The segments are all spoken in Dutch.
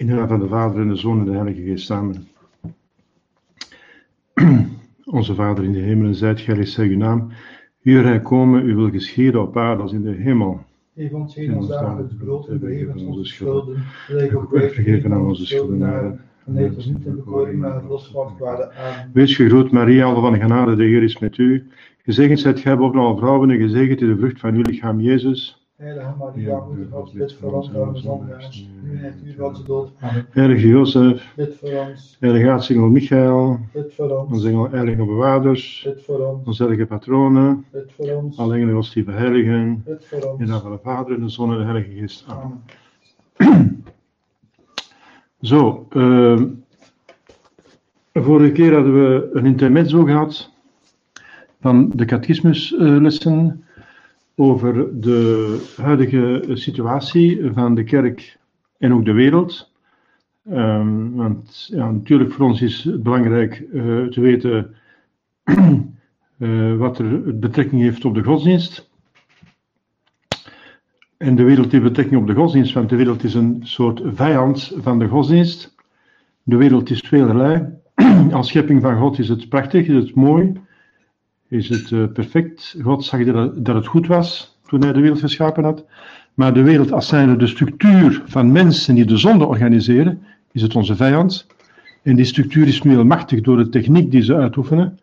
In de naam van de Vader en de Zoon en de Heilige Geest samen. Onze Vader in de hemelen, zijt geheiligd zij uw naam. Uw rijk komen, uw wil geschieden op aarde als in de hemel. Geef ons En geen ons dagelijks dagelijks brood en brood, vergeef en ons onze schulden. Gelijk ook Wij wij vergeven aan onze schuldenaren. En leid ons niet in bekoring, maar los van het kwade aan. Wees gegroet, Maria, alle van genade, de Heer is met u. Gezegend zijt gij boven alle vrouwen en gezegend is de vrucht van uw lichaam, Jezus. Heilige Maria, moeder God, bid voor ons arme zondaars, nu en het uur van onze dood. Amen. Heilige Jozef, Bid voor ons, heilige aartsengel Michael, bid voor ons, onze engel, heilige bewaarders, bid voor ons, onze heilige patronen, bid voor ons, alle engelen als die heiligen, bid voor in de naam ons. van de Vader en de Zoon en de Heilige Geest. Amen. Amen. Zo, ehm, de vorige keer hadden we een intermezzo gehad van de catechismuslessen over de huidige situatie van de kerk en ook de wereld. Ehm, want ja, natuurlijk voor ons is het belangrijk eh, te weten eh, wat er betrekking heeft op de godsdienst. En de wereld heeft betrekking op de godsdienst, want de wereld is een soort vijand van de godsdienst. De wereld is tweelerlei. Als schepping van God is het prachtig, is het mooi, is het eh, perfect. God zag dat, dat het goed was toen hij de wereld geschapen had. Maar de wereld als zijnde de structuur van mensen die de zonde organiseren, is het onze vijand. En die structuur is nu heel machtig door de techniek die ze uitoefenen.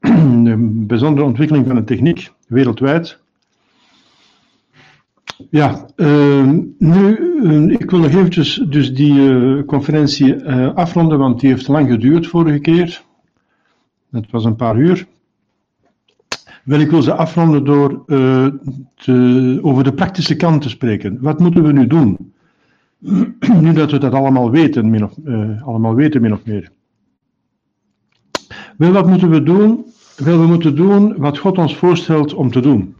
De bijzondere ontwikkeling van de techniek wereldwijd. Ja, eh, nu, eh, ik wil nog eventjes dus die eh, conferentie eh, afronden, want die heeft lang geduurd vorige keer. Het was een paar uur. Wel, ik wil ze afronden door eh, te, over de praktische kant te spreken. Wat moeten we nu doen? nu dat we dat allemaal weten, min of, eh, allemaal weten, min of meer. Wel, wat moeten we doen? Wel, we moeten doen wat God ons voorstelt om te doen.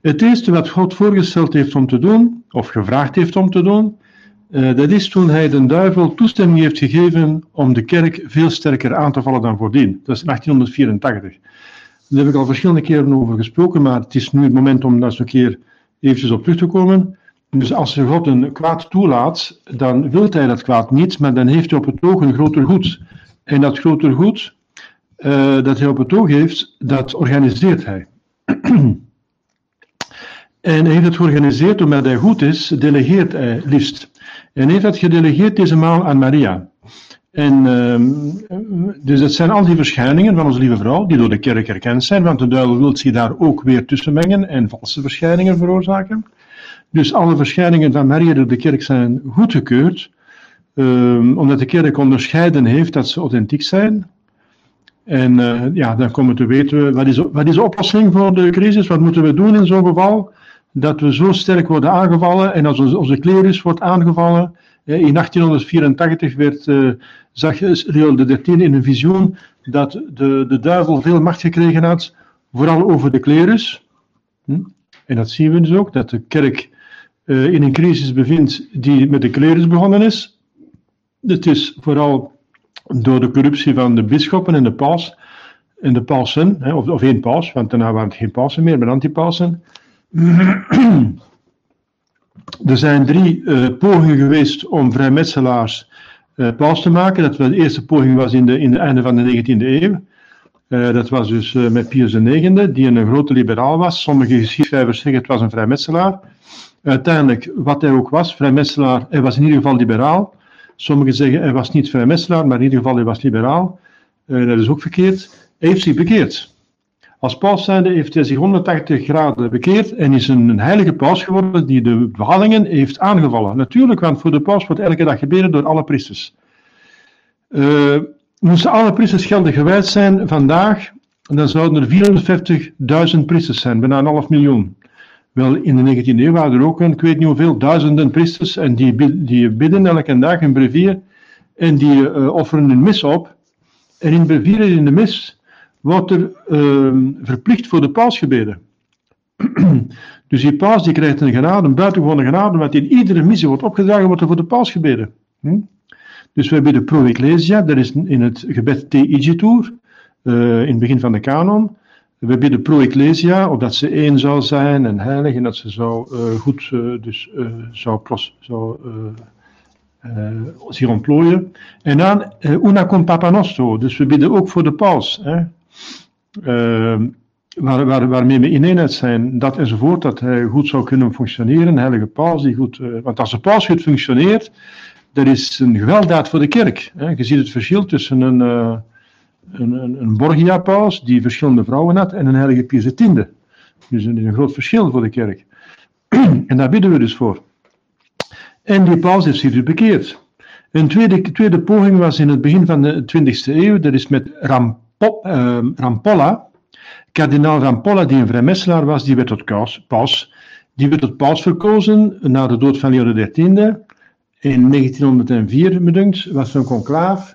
Het eerste wat God voorgesteld heeft om te doen, of gevraagd heeft om te doen, eh, dat is toen hij de duivel toestemming heeft gegeven om de kerk veel sterker aan te vallen dan voordien. Dat is 1884. Daar heb ik al verschillende keren over gesproken, maar het is nu het moment om daar eens een keer eventjes op terug te komen. Dus als God een kwaad toelaat, dan wil hij dat kwaad niet, maar dan heeft hij op het oog een groter goed. En dat groter goed eh, dat hij op het oog heeft, dat organiseert hij. En hij heeft het georganiseerd omdat hij goed is, delegeert hij liefst. En hij heeft dat gedelegeerd deze maal aan Maria. En ehm, dus dat zijn al die verschijningen van onze lieve vrouw, die door de kerk erkend zijn, want de duivel wil zich daar ook weer tussen mengen en valse verschijningen veroorzaken. Dus alle verschijningen van Maria door de kerk zijn goedgekeurd, ehm, omdat de kerk onderscheiden heeft dat ze authentiek zijn. En eh, ja, dan komen we te weten, wat is, wat is de oplossing voor de crisis? Wat moeten we doen in zo'n geval? Dat we zo sterk worden aangevallen en als onze, onze klerus wordt aangevallen. In 1884 werd, eh, zag Leo XIII in een visioen dat de, de duivel veel macht gekregen had, vooral over de klerus. Hm? En dat zien we dus ook, dat de kerk eh, in een crisis bevindt die met de klerus begonnen is. Het is vooral door de corruptie van de bisschoppen en de paus en de pausen, of, of één paus, want daarna waren het geen pausen meer, maar antipausen. Er zijn drie eh, pogingen geweest om vrijmetselaars eh paus te maken. Dat was, de eerste poging was in de, in het einde van de 19e eeuw. Eh, dat was dus met Pius IX, die een grote liberaal was. Sommige geschiedschrijvers zeggen het was een vrijmetselaar. Uiteindelijk, wat hij ook was, vrijmetselaar, hij was in ieder geval liberaal. Sommigen zeggen hij was niet vrijmetselaar, maar in ieder geval hij was liberaal. Dat is ook verkeerd. Hij heeft zich bekeerd. Als paus zijnde heeft hij zich 180 graden bekeerd en is een, heilige paus geworden die de bepalingen heeft aangevallen. Natuurlijk, want voor de paus wordt elke dag gebeden door alle priesters. Eh, moesten alle priesters geldig gewijd zijn vandaag, dan zouden er 450.000 priesters zijn, bijna een half miljoen. Wel, in de 19e eeuw waren er ook, ik weet niet hoeveel, duizenden priesters en die, die bidden elke dag een brevier en die eh, offeren een mis op. En in brevier in de mis wordt er eh, verplicht voor de paus gebeden. dus die paus die krijgt een genade, een buitengewone genade, want in iedere missie wordt opgedragen, wordt er voor de paus gebeden. Hm? Dus wij bidden pro ecclesia, dat is in het gebed te igitur, eh, in het begin van de kanon. We bidden pro ecclesia, opdat ze één zou zijn en heilig en dat ze zou eh, goed, eh, dus zou, pros, zou zich ontplooien. En dan una con papa nostro, dus we bidden ook voor de paus. Hè? Waar, waar, waarmee we in eenheid zijn, dat enzovoort, dat hij goed zou kunnen functioneren, heilige paus, die goed, want als de paus goed functioneert, dat is een gewelddaad voor de kerk. Hè? Je ziet het verschil tussen een, uh, een, een, een Borgia-paus, die verschillende vrouwen had, en een heilige Pius X. Dus een, een groot verschil voor de kerk. en daar bidden we dus voor. En die paus heeft zich dus bekeerd. Een tweede, tweede poging was in het begin van de 20e eeuw, dat is met Rampo, uh, Rampolla. Kardinaal Rampolla, die een vrijmetselaar was, die werd tot paus. Die werd tot paus verkozen na de dood van Leo XIII in 1904, bedunkt, was een conclaaf.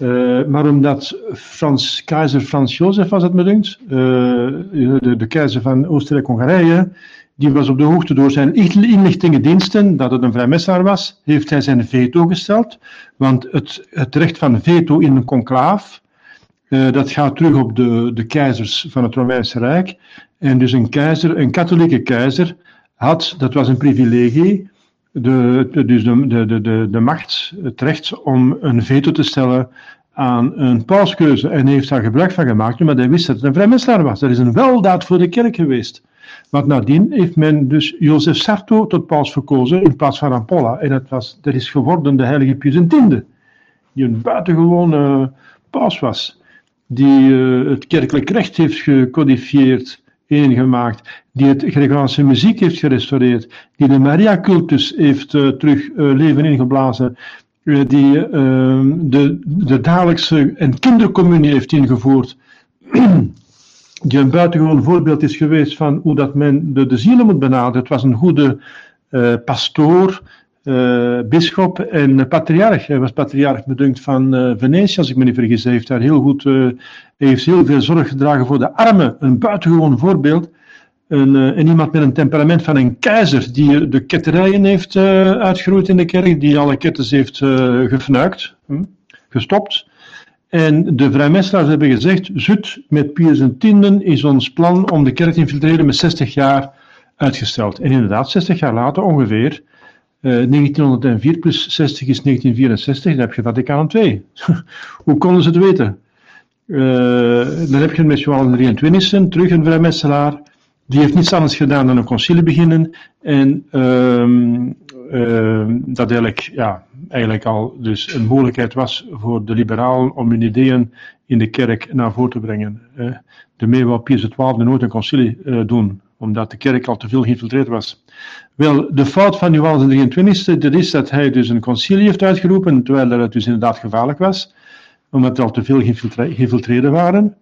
Uh, maar omdat Frans, keizer Frans Jozef was het uh, de, de, keizer van Oostenrijk-Hongarije, die was op de hoogte door zijn inlichtingendiensten dat het een vrijmesser was, heeft hij zijn veto gesteld. Want het, het recht van veto in een conclaaf, uh, dat gaat terug op de, de keizers van het Romeinse Rijk. En dus een keizer, een katholieke keizer, had, dat was een privilegie, de, dus de, de, de, de macht, het recht om een veto te stellen aan een pauskeuze. En heeft daar gebruik van gemaakt, maar hij wist dat het een vrijmetselaar was. Dat is een weldaad voor de kerk geweest. Want nadien heeft men dus Jozef Sarto tot paus verkozen in plaats van Rampolla. En dat, was, dat is geworden de heilige Pius X, die een buitengewone paus was. Die uh, het kerkelijk recht heeft gecodifieerd ingemaakt, die het Gregoriaanse muziek heeft gerestaureerd, die de Maria-cultus heeft uh, terug uh, leven ingeblazen, die ehm, de, de dagelijkse en kindercommunie heeft ingevoerd, die een buitengewoon voorbeeld is geweest van hoe dat men de, de zielen moet benaderen. Het was een goede pastoor, uh, bisschop en patriarch. Hij was patriarch bedunkt van uh, Venetië, als ik me niet vergis. Hij heeft daar heel goed, uh, heeft heel veel zorg gedragen voor de armen. Een buitengewoon voorbeeld. Een, en iemand met een temperament van een keizer, die de ketterijen heeft uitgeroeid in de kerk, die alle kettens heeft gefnuikt, hm, gestopt. En de vrijmestelaars hebben gezegd, zut met Pius X is ons plan om de kerk te infiltreren met 60 jaar uitgesteld. En inderdaad, 60 jaar later ongeveer 1904 eh, plus 60 is 1964, dan heb je Vaticaan II. Hoe konden ze het weten? Uh, dan heb je met Johan 23 terug een vrijmetselaar. Die heeft niets anders gedaan dan een concilie beginnen. En uh, dat eigenlijk, ja, eigenlijk al dus een mogelijkheid was voor de liberalen om hun ideeën in de kerk naar voren te brengen. de mee wou Pius XII nooit een concilie doen, omdat de kerk al te veel geïnfiltreerd was. Wel, de fout van Johannes de 23e, dat is dat hij dus een concilie heeft uitgeroepen, terwijl dat dus inderdaad gevaarlijk was, omdat er al te veel geïnfiltreerden waren.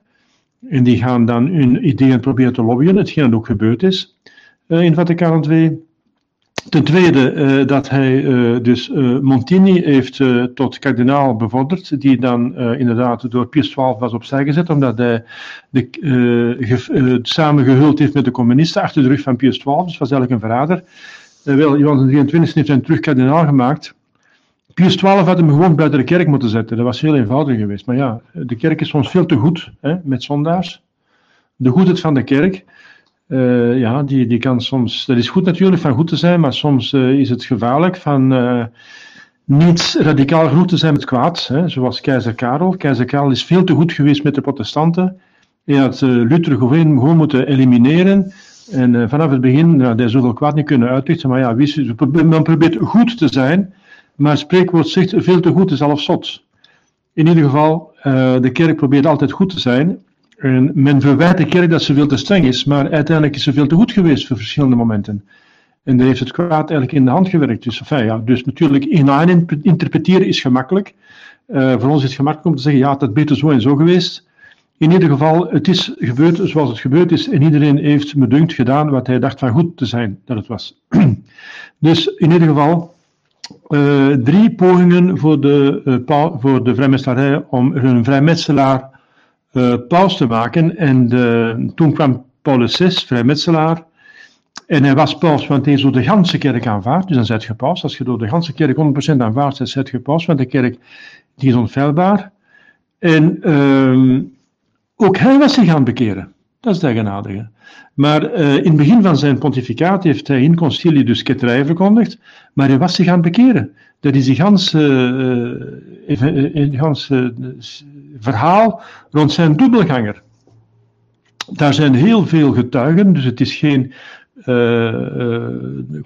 En die gaan dan hun ideeën proberen te lobbyen, hetgeen ook gebeurd is uh, in Vaticaan II. Ten tweede uh, dat hij uh, dus Montini heeft tot kardinaal bevorderd, die dan inderdaad door Pius XII was opzij gezet, omdat hij de, samengehuld heeft met de communisten achter de rug van Pius XII, dus was eigenlijk een verrader. wel, Johannes 23 heeft hem terug kardinaal gemaakt. Pius XII had hem gewoon buiten de kerk moeten zetten. Dat was heel eenvoudig geweest. Maar ja, de kerk is soms veel te goed hè, met zondaars. De goedheid van de kerk. Uh, ja, die, die kan soms, dat is goed natuurlijk van goed te zijn, maar soms uh, is het gevaarlijk van uh, niet radicaal genoeg te zijn met kwaad, hè, zoals keizer Karel. Keizer Karel is veel te goed geweest met de protestanten. Hij had Luther gewoon, gewoon moeten elimineren. En vanaf het begin, nou, hij zoveel kwaad niet kunnen uitrichten, maar ja, men probeert goed te zijn, maar het spreekwoord zegt veel te goed is half zot. In ieder geval, de kerk probeert altijd goed te zijn, en men verwijt de kerk dat ze veel te streng is, maar uiteindelijk is ze veel te goed geweest voor verschillende momenten. En dan heeft het kwaad eigenlijk in de hand gewerkt. Dus, ja, dus natuurlijk, in interpreteren is gemakkelijk. Uh, voor ons is het gemakkelijk om te zeggen, ja, is beter zo en zo geweest. In ieder geval, het is gebeurd zoals het gebeurd is en iedereen heeft me dunkt gedaan wat hij dacht van goed te zijn dat het was. dus in ieder geval, uh, drie pogingen voor de, uh, voor de vrijmetselarij om een vrijmetselaar uh, paus te maken. En de, toen kwam Paulus VI, vrijmetselaar. En hij was paus, want hij is door de ganse kerk aanvaard. Dus dan zet je paus. Als je door de ganse kerk 100% aanvaard bent, zet je paus. Want de kerk die is onfeilbaar. En uh, ook hij was zich aan bekeren. Dat is de eigenaardige. Maar uh, in het begin van zijn pontificaat heeft hij in concilie dus ketterij verkondigd, maar hij was zich aan het bekeren. Dat is die ganse, uh, ganse verhaal rond zijn dubbelganger. Daar zijn heel veel getuigen, dus het is geen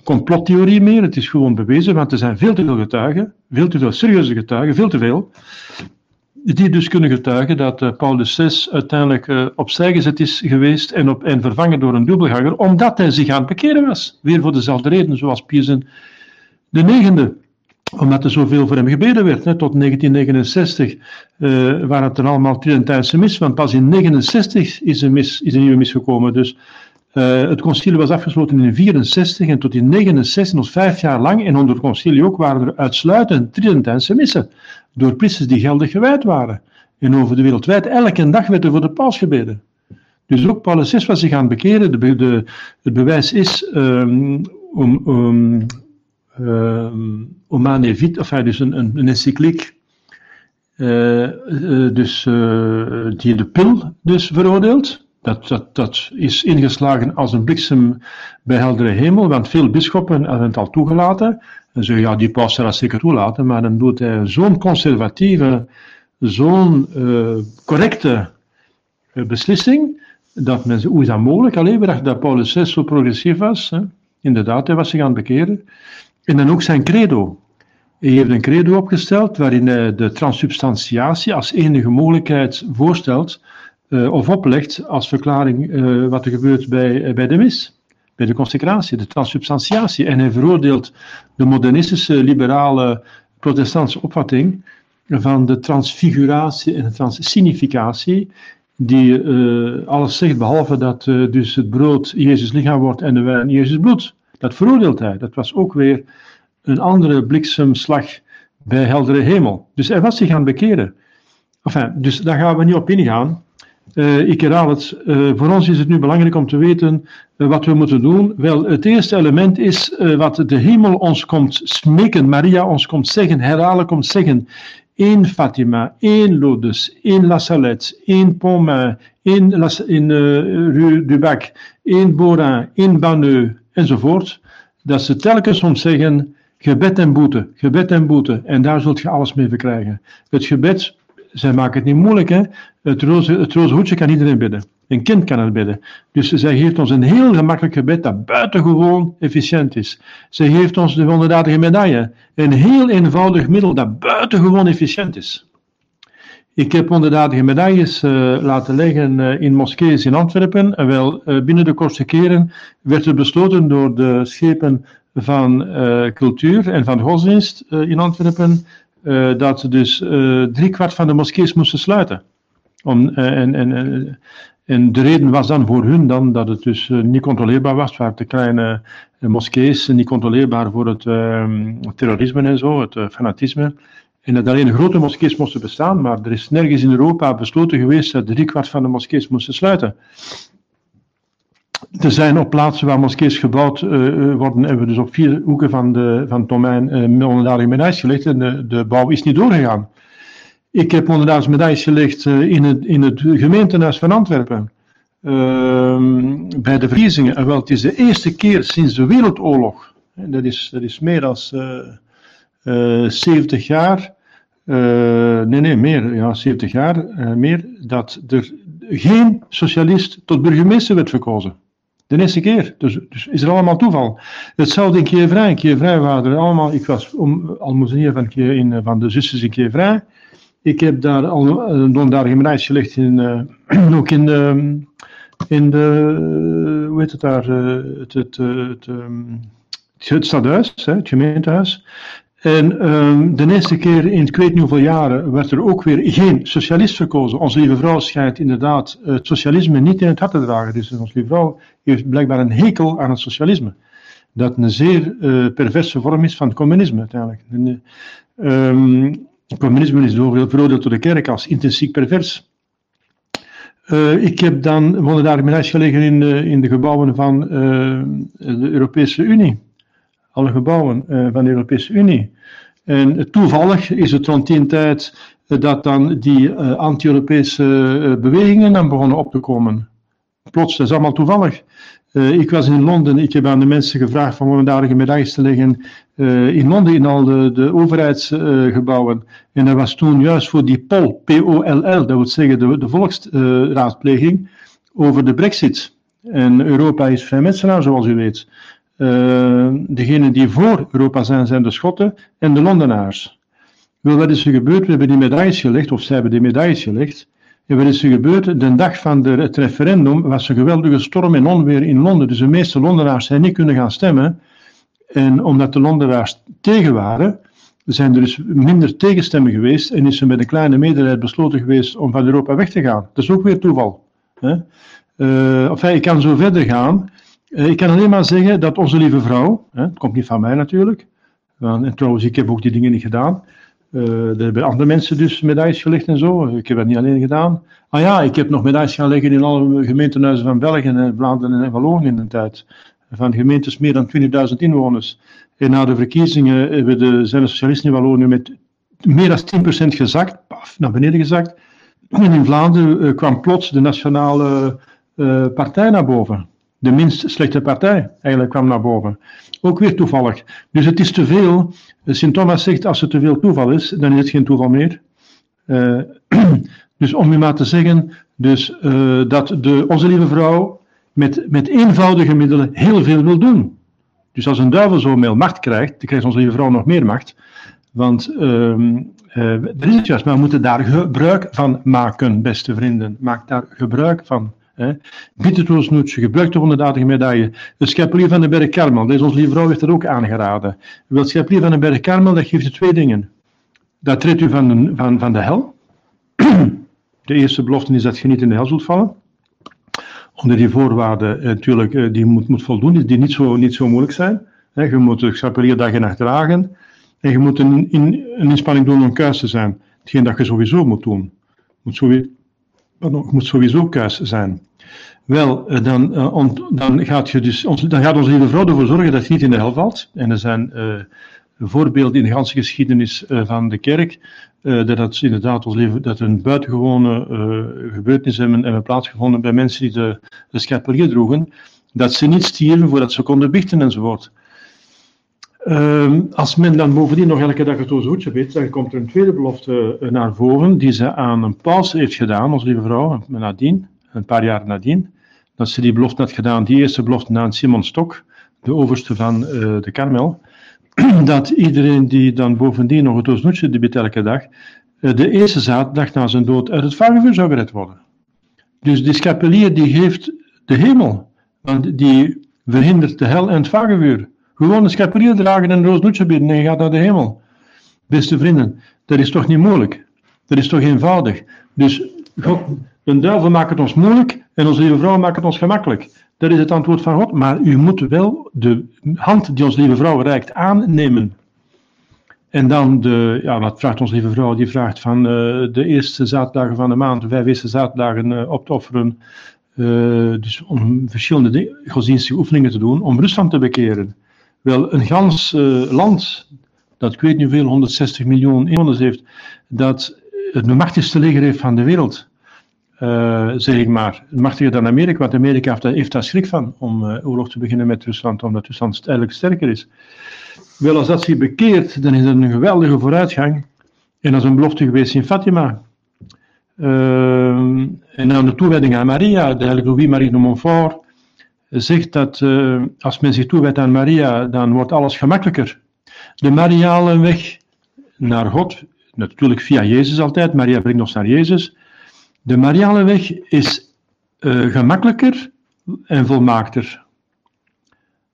complottheorie meer, het is gewoon bewezen, want er zijn veel te veel getuigen, veel te veel serieuze getuigen, veel te veel, die dus kunnen getuigen dat uh, Paulus VI uiteindelijk opzij gezet is geweest en, op, en vervangen door een dubbelganger, omdat hij zich aan het bekeren was. Weer voor dezelfde reden, zoals Pius de negende omdat er zoveel voor hem gebeden werd. Hè. Tot 1969 uh, waren het dan allemaal Tridentijnse mis, want pas in 1969 is een, mis, is een nieuwe mis gekomen. Dus uh, het concilie was afgesloten in 64 en tot in 69, nog vijf jaar lang, en onder het concilie ook, waren er uitsluitend Tridentijnse missen, door priesters die geldig gewijd waren. En over de wereldwijd, elke dag werd er voor de paus gebeden. Dus ook Paulus VI was zich aan het bekeren. De, het bewijs is um, om, um, Humane Vitae, enfin, dus een, een, een encycliek, uh, uh, dus, uh, die de pil dus veroordeelt. Dat, dat, dat is ingeslagen als een bliksem bij heldere hemel, want veel bisschoppen hebben het al toegelaten. En zeggen, ja, die paus zal dat zeker toelaten, maar dan doet hij zo'n conservatieve, zo'n correcte beslissing, dat mensen, hoe is dat mogelijk? Alleen, we dachten dat Paulus VI zo progressief was. Hè? Inderdaad, hij was zich aan het bekeren. En dan ook zijn credo. Hij heeft een credo opgesteld waarin hij de transsubstantiatie als enige mogelijkheid voorstelt uh, of oplegt als verklaring uh, wat er gebeurt bij, bij de mis, bij de consecratie, de transsubstantiatie. En hij veroordeelt de modernistische, liberale, protestantse opvatting van de transfiguratie en de transsignificatie, die alles zegt behalve dat dus het brood Jezus lichaam wordt en de wijn Jezus bloed. Dat veroordeelt hij. Dat was ook weer een andere bliksemslag bij heldere hemel. Dus hij was zich aan het bekeren. Enfin, dus daar gaan we niet op ingaan. Uh, ik herhaal het, uh, voor ons is het nu belangrijk om te weten uh, wat we moeten doen. Wel, het eerste element is wat de hemel ons komt smeken, Maria ons komt zeggen, herhalen komt zeggen. In Fatima, in Lourdes, in La Salette, in Pontmain, in, in Rue du Bac, in Borin, in Banneux, enzovoort. Dat ze telkens ons zeggen, gebed en boete, gebed en boete. En daar zult je alles mee verkrijgen. Het gebed zij maken het niet moeilijk, hè? Het roze, het kan iedereen bidden. Een kind kan het bidden. Dus zij geeft ons een heel gemakkelijk gebed dat buitengewoon efficiënt is. Zij geeft ons de wonderdadige medaille. Een heel eenvoudig middel dat buitengewoon efficiënt is. Ik heb wonderdadige medailles uh, laten leggen uh, in moskeeën in Antwerpen. En wel, uh, binnen de kortste keren werd er besloten door de schepen van cultuur en van godsdienst in Antwerpen dat dus uh, driekwart van de moskees moesten sluiten. Om, en, en, en de reden was dan voor hun dan dat het dus niet controleerbaar was. Waren te kleine moskees, niet controleerbaar voor het terrorisme en zo, het fanatisme. En dat alleen grote moskees moesten bestaan, maar er is nergens in Europa besloten geweest dat driekwart van de moskees moesten sluiten. Er zijn op plaatsen waar moskees gebouwd uh, worden, hebben we dus op vier hoeken van, de, van het domein uh, onderdadige medailles gelegd en de, de, bouw is niet doorgegaan. Ik heb onderdadige medailles gelegd in, het, in het gemeentehuis van Antwerpen. Ehm, bij de verkiezingen. wel, het is de eerste keer sinds de Wereldoorlog, en dat, is, dat is meer dan 70 jaar, nee, nee, meer, ja, 70 jaar meer, dat er geen socialist tot burgemeester werd verkozen. De eerste keer. Dus, dus is er allemaal toeval. Hetzelfde in Kievrij. In Kievrij waren er allemaal. Ik was om, almoezenier van, in, van de zusters in Kievrij. Ik heb daar al een donderdag reis gelegd. In, uh, ook in de. In de. Hoe heet het daar? Uh, het, het, het, um, het, stadhuis, hè, het gemeentehuis. En um, de eerste keer in ik weet niet hoeveel jaren werd er ook weer geen socialist verkozen. Onze lieve vrouw schijnt inderdaad het socialisme niet in het hart te dragen. Dus onze lieve vrouw heeft blijkbaar een hekel aan het socialisme. Dat een zeer uh, perverse vorm is van het communisme uiteindelijk. En, um, communisme is veroordeeld door de kerk als intrinsiek pervers. Uh, ik heb dan woonde daar in gelegen in de, in de gebouwen van uh, de Europese Unie. Alle gebouwen van de Europese Unie. En toevallig is het rond die tijd dat dan die anti-Europese bewegingen dan begonnen op te komen plots, dat is allemaal toevallig. Ik was in Londen, ik heb aan de mensen gevraagd van daar medailles te leggen in Londen in al de, de overheidsgebouwen. en dat was toen juist voor die POL, P-O-L-L, dat wil zeggen de, de volksraadpleging, over de brexit. En Europa is vrijmetselaar, zoals u weet. Uh, degenen die voor Europa zijn, zijn de Schotten en de Londenaars. Wel, wat is er gebeurd? We hebben die medailles gelegd, of zij hebben die medailles gelegd. En wat is er gebeurd? De dag van de, het referendum was een geweldige storm en onweer in Londen. Dus de meeste Londenaars zijn niet kunnen gaan stemmen. En omdat de Londenaars tegen waren, zijn er dus minder tegenstemmen geweest. En is er met een kleine meerderheid besloten geweest om van Europa weg te gaan. Dat is ook weer toeval. Hè? Uh, kan zo verder gaan. Uh, ik kan alleen maar zeggen dat onze lieve vrouw, hè, het komt niet van mij natuurlijk, en trouwens, ik heb ook die dingen niet gedaan. Uh, er hebben andere mensen dus medailles gelegd en zo. Ik heb dat niet alleen gedaan. Ah ja, ik heb nog medailles gaan leggen in alle gemeentehuizen van België en Vlaanderen en Wallonië in de tijd. Van gemeentes meer dan 20.000 inwoners. En na de verkiezingen de, zijn de socialisten in Wallonië met meer dan 10% gezakt, paf, naar beneden gezakt. En in Vlaanderen kwam plots de nationale partij naar boven. De minst slechte partij eigenlijk kwam naar boven. Ook weer toevallig. Dus het is te veel. Sint Thomas zegt als het te veel toeval is, dan is het geen toeval meer. Uh, dus om u maar te zeggen, dus, uh, dat de, onze lieve vrouw met, met eenvoudige middelen heel veel wil doen. Dus als een duivel zo veel macht krijgt, dan krijgt onze lieve vrouw nog meer macht. Want uh, dat is het juist, maar we moeten daar gebruik van maken, beste vrienden. Maak daar gebruik van. Bittertoosnoetje, gebruikte honderddadige medaille. De schepelier van de Berg Karmel, deze onze lieve vrouw heeft dat ook aangeraden. Wel, schepelier van de Berg Karmel, dat geeft u twee dingen. Dat treedt u van de, van, van de hel. De eerste belofte is dat je niet in de hel zult vallen. Onder die voorwaarden eh, natuurlijk, eh, die moet, moet voldoen, die niet zo, niet zo moeilijk zijn. Je moet de schepelier dag en nacht dragen. En je moet een, in, een inspanning doen om kuis te zijn. Hetgeen dat je sowieso moet doen. Moet sowieso, pardon, moet sowieso kuis zijn. Wel, eh, dan, uh, dan, gaat je dus, ons, dan gaat onze lieve vrouw ervoor zorgen dat je niet in de hel valt. En er zijn uh, voorbeelden in de ganse geschiedenis van de kerk, dat, dat inderdaad ons leven, dat een buitengewone gebeurtenis hebben, hebben plaatsgevonden bij mensen die de, de schepelier droegen, dat ze niet stierven voordat ze konden bichten enzovoort. Uh, als men dan bovendien nog elke dag het hoedje weet, dan komt er een tweede belofte naar voren, die ze aan een paus heeft gedaan, onze lieve vrouw, nadien, een paar jaar nadien, dat ze die belofte had gedaan, die eerste belofte aan Simon Stok, de overste van uh, de Karmel, dat iedereen die dan bovendien nog het Oosnoetje debet elke dag, uh, de eerste zaterdag na zijn dood uit het vagevuur zou gered worden. Dus die schapelier die geeft de hemel, want die verhindert de hel en het vagevuur. Gewoon een schapelier dragen en een roosnoetje bidden en je gaat naar de hemel. Beste vrienden, dat is toch niet moeilijk? Dat is toch eenvoudig? Dus God, een duivel maakt het ons moeilijk en onze lieve vrouw maakt het ons gemakkelijk. Dat is het antwoord van God. Maar u moet wel de hand die onze lieve vrouw reikt aannemen. En dan, de, ja, wat vraagt onze lieve vrouw? Die vraagt van uh, de eerste zaterdagen van de maand, de vijf eerste zaterdagen uh, op te offeren. Uh, dus om verschillende godsdienstige oefeningen te doen, om Rusland te bekeren. Wel, een gans land, dat ik weet niet hoeveel, 160 miljoen inwoners heeft, dat het machtigste leger heeft van de wereld uh, zeg maar, machtiger dan Amerika, want Amerika heeft, daar schrik van om uh, oorlog te beginnen met Rusland, omdat Rusland eigenlijk sterker is. Wel, als dat zich bekeert, dan is dat een geweldige vooruitgang. En dat is een belofte geweest in Fatima. Uh, en dan de toewijding aan Maria, de heilige Louis-Marie de Montfort, zegt dat als men zich toewijdt aan Maria, dan wordt alles gemakkelijker. De Mariale weg naar God, natuurlijk via Jezus altijd, Maria brengt ons naar Jezus, de Marianeweg is uh, gemakkelijker en volmaakter.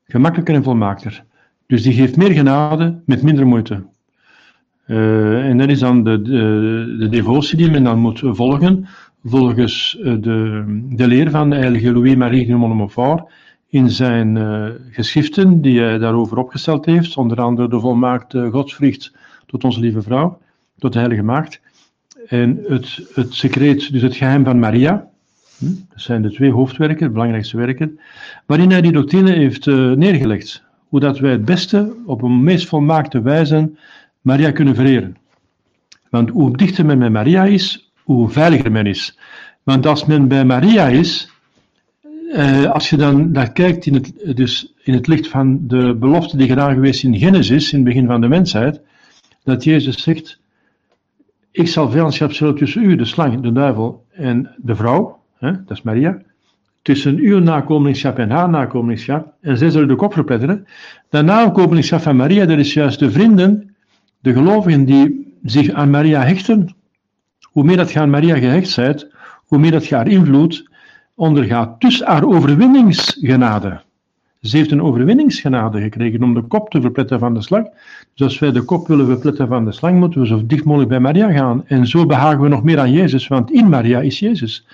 Gemakkelijker en volmaakter. Dus die geeft meer genade met minder moeite. Uh, en dat is dan de, de, de, devotie die men dan moet volgen, volgens uh, de, de leer van de heilige Louis-Marie de Montfort in zijn uh, geschriften die hij daarover opgesteld heeft, onder andere de volmaakte godsvrucht tot onze lieve vrouw, tot de heilige maagd. En het, het secreet, dus het geheim van Maria, hm, dat zijn de twee hoofdwerken, de belangrijkste werken, waarin hij die doctrine heeft uh, neergelegd. Hoe dat wij het beste, op een meest volmaakte wijze, Maria kunnen vereren. Want hoe dichter men met Maria is, hoe veiliger men is. Want als men bij Maria is, eh, als je dan naar kijkt in het, dus in het licht van de belofte die gedaan geweest in Genesis, in het begin van de mensheid, dat Jezus zegt, ik zal vijandschap zullen tussen u, de slang, de duivel en de vrouw, hè, dat is Maria, tussen uw nakomelingschap en haar nakomelingschap, en zij zullen de kop verpletteren. De nakomelingschap van Maria, dat is juist de vrienden, de gelovigen die zich aan Maria hechten. Hoe meer dat je aan Maria gehecht bent, hoe meer dat je haar invloed ondergaat. Dus haar overwinningsgenade. Ze heeft een overwinningsgenade gekregen om de kop te verpletten van de slang. Dus als wij de kop willen verpletten van de slang, moeten we zo dicht mogelijk bij Maria gaan. En zo behagen we nog meer aan Jezus, want in Maria is Jezus.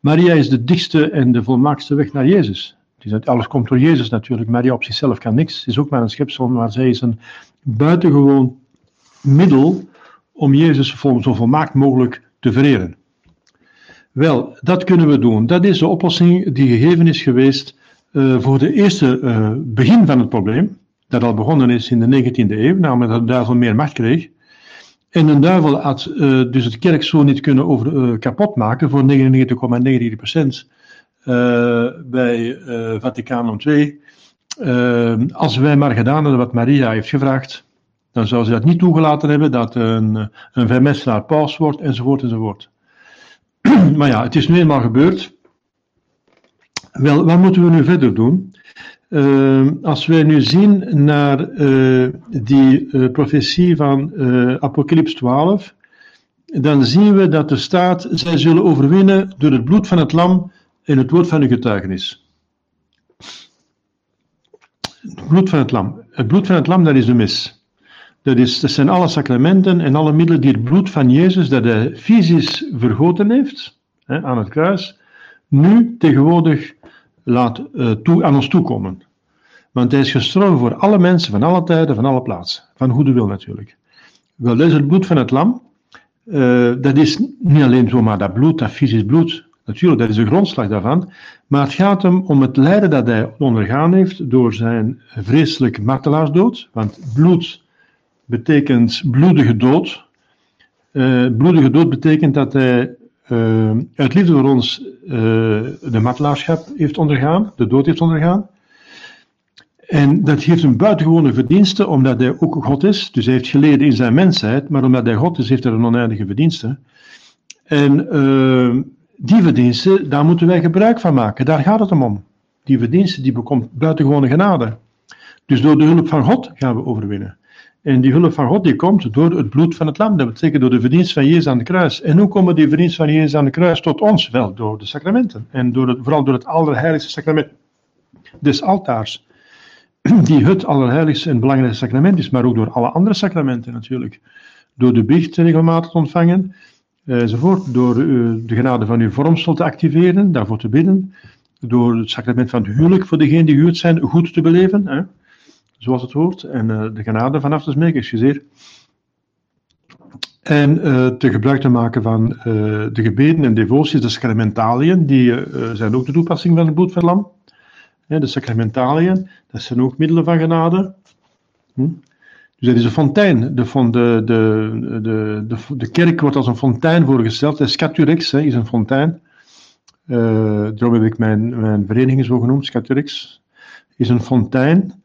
Maria is de dichtste en de volmaaktste weg naar Jezus. Alles komt door Jezus natuurlijk. Maria op zichzelf kan niks. Ze is ook maar een schepsel, maar zij is een buitengewoon middel om Jezus zo volmaakt mogelijk te vereren. Wel, dat kunnen we doen. Dat is de oplossing die gegeven is geweest uh, voor de eerste uh, begin van het probleem, dat al begonnen is in de 19e eeuw, namelijk dat de duivel meer macht kreeg. En een duivel had uh, dus het kerk zo niet kunnen over, kapot maken voor 99,99% bij Vaticaan II. als wij maar gedaan hadden wat Maria heeft gevraagd, dan zou ze dat niet toegelaten hebben, dat een, een vermestelaar paus wordt, enzovoort, enzovoort. maar ja, het is nu eenmaal gebeurd. Wel, wat moeten we nu verder doen? Uh, als wij nu zien naar uh, die uh, profetie van Apocalyps 12, dan zien we dat er staat, zij zullen overwinnen door het bloed van het lam en het woord van hun getuigenis. Het bloed van het lam. Het bloed van het lam, dat is de mis. Dat, is, dat zijn alle sacramenten en alle middelen die het bloed van Jezus, dat hij fysisch vergoten heeft hè, aan het kruis, nu tegenwoordig laat uh, toe, aan ons toekomen. Want hij is gestorven voor alle mensen, van alle tijden, van alle plaatsen. Van goede wil natuurlijk. Wel, dat is het bloed van het lam. Uh, dat is niet alleen zomaar dat bloed, dat fysisch bloed. Natuurlijk, dat is de grondslag daarvan. Maar het gaat hem om het lijden dat hij ondergaan heeft door zijn vreselijke martelaarsdood. Want bloed betekent bloedige dood. Uh, bloedige dood betekent dat hij uh, uit liefde voor ons uh, de martelaarschap heeft ondergaan, de dood heeft ondergaan. En dat geeft een buitengewone verdienste, omdat hij ook God is. Dus hij heeft geleden in zijn mensheid, maar omdat hij God is, heeft hij een oneindige verdienste. En uh, die verdienste, daar moeten wij gebruik van maken. Daar gaat het om. Die verdienste, die bekomt buitengewone genade. Dus door de hulp van God gaan we overwinnen. En die hulp van God die komt door het bloed van het lam. Dat betekent door de verdienst van Jezus aan de kruis. En hoe komen die verdienst van Jezus aan de kruis tot ons? Wel, door de sacramenten. En door het, vooral door het allerheiligste sacrament des altaars. Die het allerheiligste en belangrijkste sacrament is, maar ook door alle andere sacramenten natuurlijk. Door de biecht regelmatig ontvangen, enzovoort. Door uh, de genade van uw vormsel te activeren, daarvoor te bidden. Door het sacrament van het huwelijk voor degenen die gehuwd zijn goed te beleven. Zoals het hoort, en uh, de genade vanaf te smeken, excuseer. En uh, te gebruik te maken van uh, de gebeden en devoties, de sacramentaliën, die zijn ook de toepassing van het bloed van lam. de sacramentaliën, dat zijn ook middelen van genade. Hm? Dus dat is een fontein. De, de, de, de, de, de kerk wordt als een fontein voorgesteld. De Scaturex hè, is een fontein. daarom heb ik mijn, mijn vereniging zo genoemd, Scaturex. Is een fontein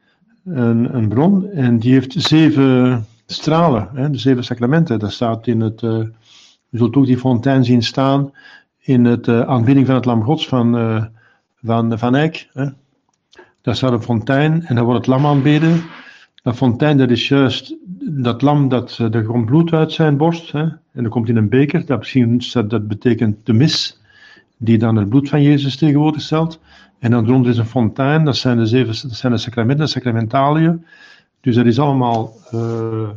een, een bron en die heeft zeven stralen, hè, de zeven sacramenten. Dat staat in het, uh, je zult ook die fontein zien staan in het uh, aanbidding van het Lam Gods van, uh, van Van Eyck. Hè. Daar staat een fontein en daar wordt het lam aanbeden. Dat fontein, dat is juist dat lam dat er komt bloed uit zijn borst. Hè, en dat komt in een beker. Dat, dat, dat betekent de mis, die dan het bloed van Jezus tegenwoordig stelt. En dan rond is een fontein, dat zijn de, zeven, dat zijn de sacramenten, de sacramentaliën. Dus dat is allemaal uh,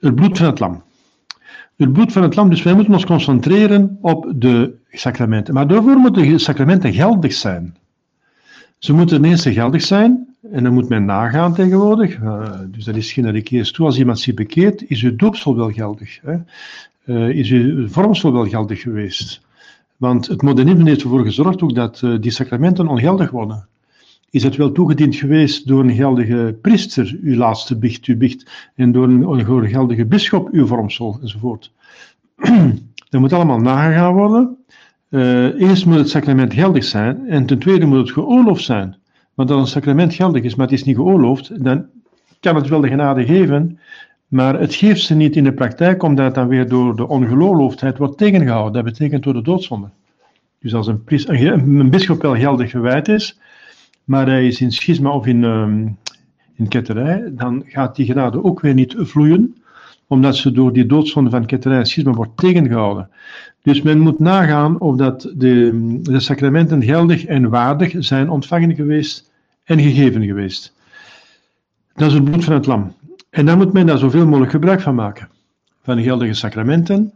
het bloed van het lam. Het bloed van het lam, dus wij moeten ons concentreren op de sacramenten. Maar daarvoor moeten de sacramenten geldig zijn. Ze moeten ten eerste geldig zijn, en dan moet men nagaan tegenwoordig. Uh, dus dat is ik eerst toe. Als iemand zich bekeert, is uw doopsel wel geldig. Hè? Uh, is uw vormsel wel geldig geweest? Want het modernisme heeft ervoor gezorgd ook dat uh, die sacramenten ongeldig worden. Is het wel toegediend geweest door een geldige priester, uw laatste bicht, uw bicht, en door een, geldige bisschop, uw vormsel, enzovoort. dat moet allemaal nagegaan worden. Uh, eerst moet het sacrament geldig zijn en ten tweede moet het geoorloofd zijn. Want als een sacrament geldig is, maar het is niet geoorloofd, dan kan het wel de genade geven, maar het geeft ze niet in de praktijk, omdat het dan weer door de ongeloofdheid wordt tegengehouden. Dat betekent door de doodzonde. Dus als een, een, een bischop wel geldig gewijd is, maar hij is in schisma of in, um, in ketterij, dan gaat die genade ook weer niet vloeien, omdat ze door die doodzonde van ketterij en schisma wordt tegengehouden. Dus men moet nagaan of dat de, de sacramenten geldig en waardig zijn ontvangen geweest en gegeven geweest. Dat is het bloed van het lam. En dan moet men daar zoveel mogelijk gebruik van maken. Van geldige sacramenten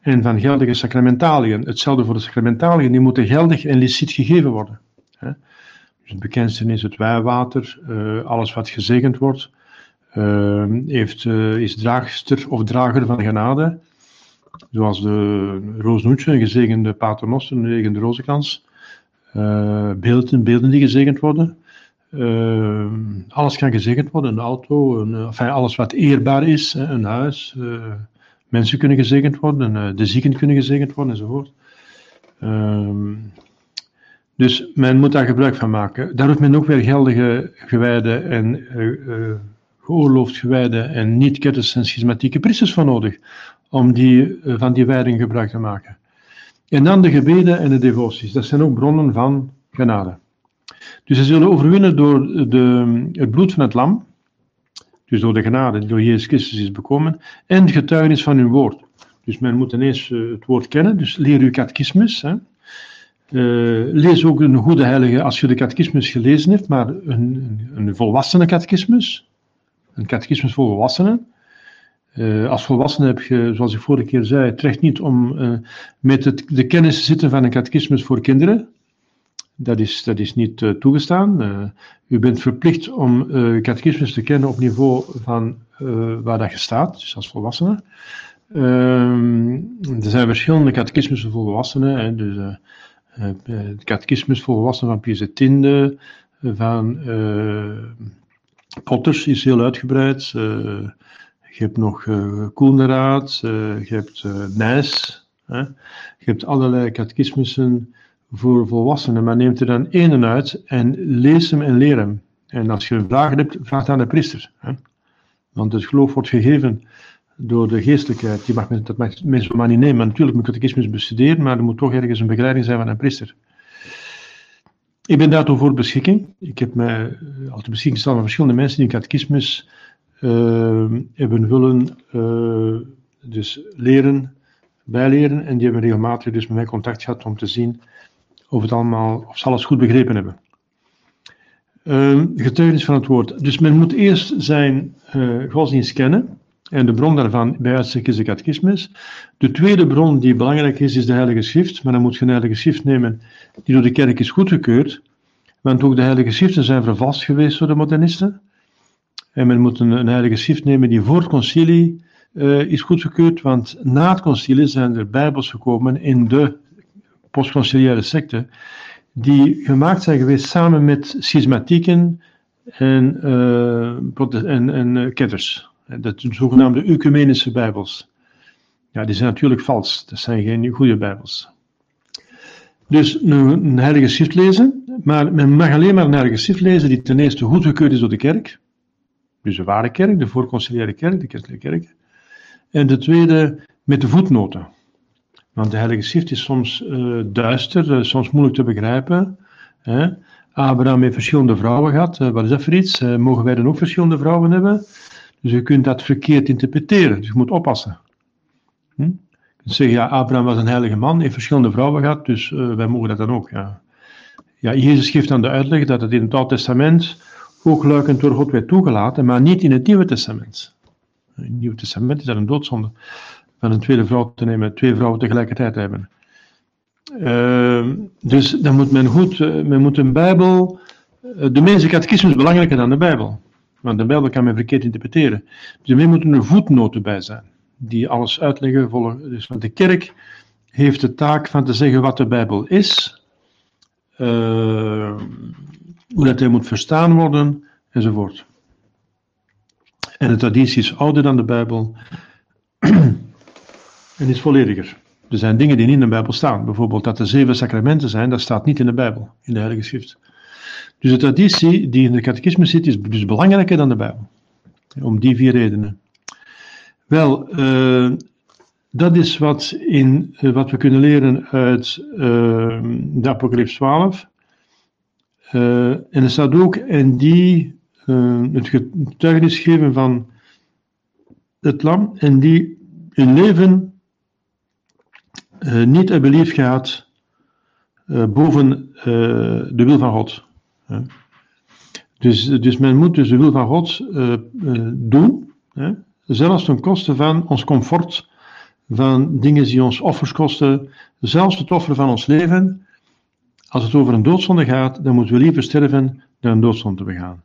en van geldige sacramentaliën. Hetzelfde voor de sacramentaliën, die moeten geldig en licit gegeven worden. Dus het bekendste is het wijwater, uh, alles wat gezegend wordt, uh, heeft, uh, is draagster of drager van genade. Zoals de roosnoetje, gezegende paternoster, een gezegende rozenkrans. beelden, beelden die gezegend worden. Alles kan gezegend worden, een auto, een, enfin, alles wat eerbaar is, een huis. mensen kunnen gezegend worden, de zieken kunnen gezegend worden enzovoort. Ehm dus men moet daar gebruik van maken. Daar heeft men ook weer geldige gewijde en geoorloofd gewijde en niet-ketters en schismatieke priesters voor nodig om die, van die wijding gebruik te maken. En dan de gebeden en de devoties. Dat zijn ook bronnen van genade. Dus ze zullen overwinnen door de, het bloed van het lam, dus door de genade die door Jezus Christus is bekomen, en de getuigenis van hun woord. Dus men moet ineens het woord kennen, dus leer uw catechismus. Hè. Uh, lees ook een goede heilige als je de catechismus gelezen hebt, maar een, een, volwassene catechismus. Een catechismus voor volwassenen. Uh, als volwassene heb je, zoals ik vorige keer zei, het niet om met het, de kennis te zitten van een catechismus voor kinderen. Dat is, dat is niet toegestaan. u bent verplicht om catechismus te kennen op niveau van waar dat je staat, dus als volwassene. Ehm, er zijn verschillende catechismussen voor volwassenen. Hè, dus het eh, catechismus voor volwassenen van Pius X, van uh, Potters is heel uitgebreid. Uh, je hebt nog uh, je hebt Nijs. je hebt allerlei catechismussen voor volwassenen, maar neemt er dan één uit en lees hem en leer hem. En als je vraag hebt, vraag aan de priester. Hè? Want het geloof wordt gegeven door de geestelijkheid. Die mag, dat mag mensen maar niet nemen. Natuurlijk moet catechismus bestuderen, maar er moet toch ergens een begeleiding zijn van een priester. Ik ben daartoe voor beschikking. Ik heb mij eh, al te beschikking gesteld van verschillende mensen die catechismus uh, hebben willen uh, dus leren, bijleren. En die hebben regelmatig dus met mij contact gehad om te zien of, het allemaal, of ze alles goed begrepen hebben. Uh, getuigenis van het woord. Dus men moet eerst zijn uh, godsdienst kennen. En de bron daarvan bij uitstek is de catechismus. De tweede bron die belangrijk is, is de Heilige Schrift. Maar dan moet je een Heilige Schrift nemen die door de kerk is goedgekeurd. Want ook de Heilige Schriften zijn vervalst geweest door de modernisten. En men moet een, Heilige Schrift nemen die voor het concilie uh, is goedgekeurd. Want na het concilie zijn er bijbels gekomen in de postconciliaire secte. Die gemaakt zijn geweest samen met schismatieken en, uh, en, en uh, ketters. Dat zijn zogenaamde ecumenische Bijbels. Ja, die zijn natuurlijk vals. Dat zijn geen goede Bijbels. Dus een, heilige schrift lezen, maar men mag alleen maar een heilige schrift lezen die ten eerste goedgekeurd is door de kerk. Dus de ware kerk, de voorconciliaire kerk, de kerkelijke kerk. En de tweede met de voetnoten. Want de heilige schrift is soms uh, duister, uh, soms moeilijk te begrijpen. Hè? Abraham heeft verschillende vrouwen gehad. Uh, wat is dat voor iets? mogen wij dan ook verschillende vrouwen hebben? Dus je kunt dat verkeerd interpreteren, dus je moet oppassen. Hm? Je kunt zeggen, ja, Abraham was een heilige man, heeft verschillende vrouwen gehad, dus wij mogen dat dan ook. Ja. ja, Jezus geeft dan de uitleg dat het in het Oude Testament oogluikend door God werd toegelaten, maar niet in het Nieuwe Testament. In het Nieuwe Testament is dat een doodzonde, van een tweede vrouw te nemen, twee vrouwen tegelijkertijd te hebben. Uh, dus dan moet men goed, uh, men moet een Bijbel, uh, de meeste catechismus is belangrijker dan de Bijbel. Want de Bijbel kan men verkeerd interpreteren. Dus er moeten er voetnoten bij zijn, die alles uitleggen. Volgen. Dus de kerk heeft de taak van te zeggen wat de Bijbel is, uh, hoe dat hij moet verstaan worden, enzovoort. En de traditie is ouder dan de Bijbel en is vollediger. Er zijn dingen die niet in de Bijbel staan. Bijvoorbeeld dat er zeven sacramenten zijn, dat staat niet in de Bijbel, in de Heilige Schrift. Dus de traditie die in de catechismus zit, is dus belangrijker dan de Bijbel. Om die vier redenen. Wel, uh, dat is wat, in, uh, wat we kunnen leren uit uh, de Apocalypse 12. en er staat ook in die het getuigenis geven van het lam en die hun leven niet hebben lief gehad boven de wil van God. Dus, dus men moet dus de wil van God doen, zelfs ten koste van ons comfort, van dingen die ons offers kosten, zelfs het offeren van ons leven. Als het over een doodzonde gaat, dan moeten we liever sterven dan een doodzonde te begaan.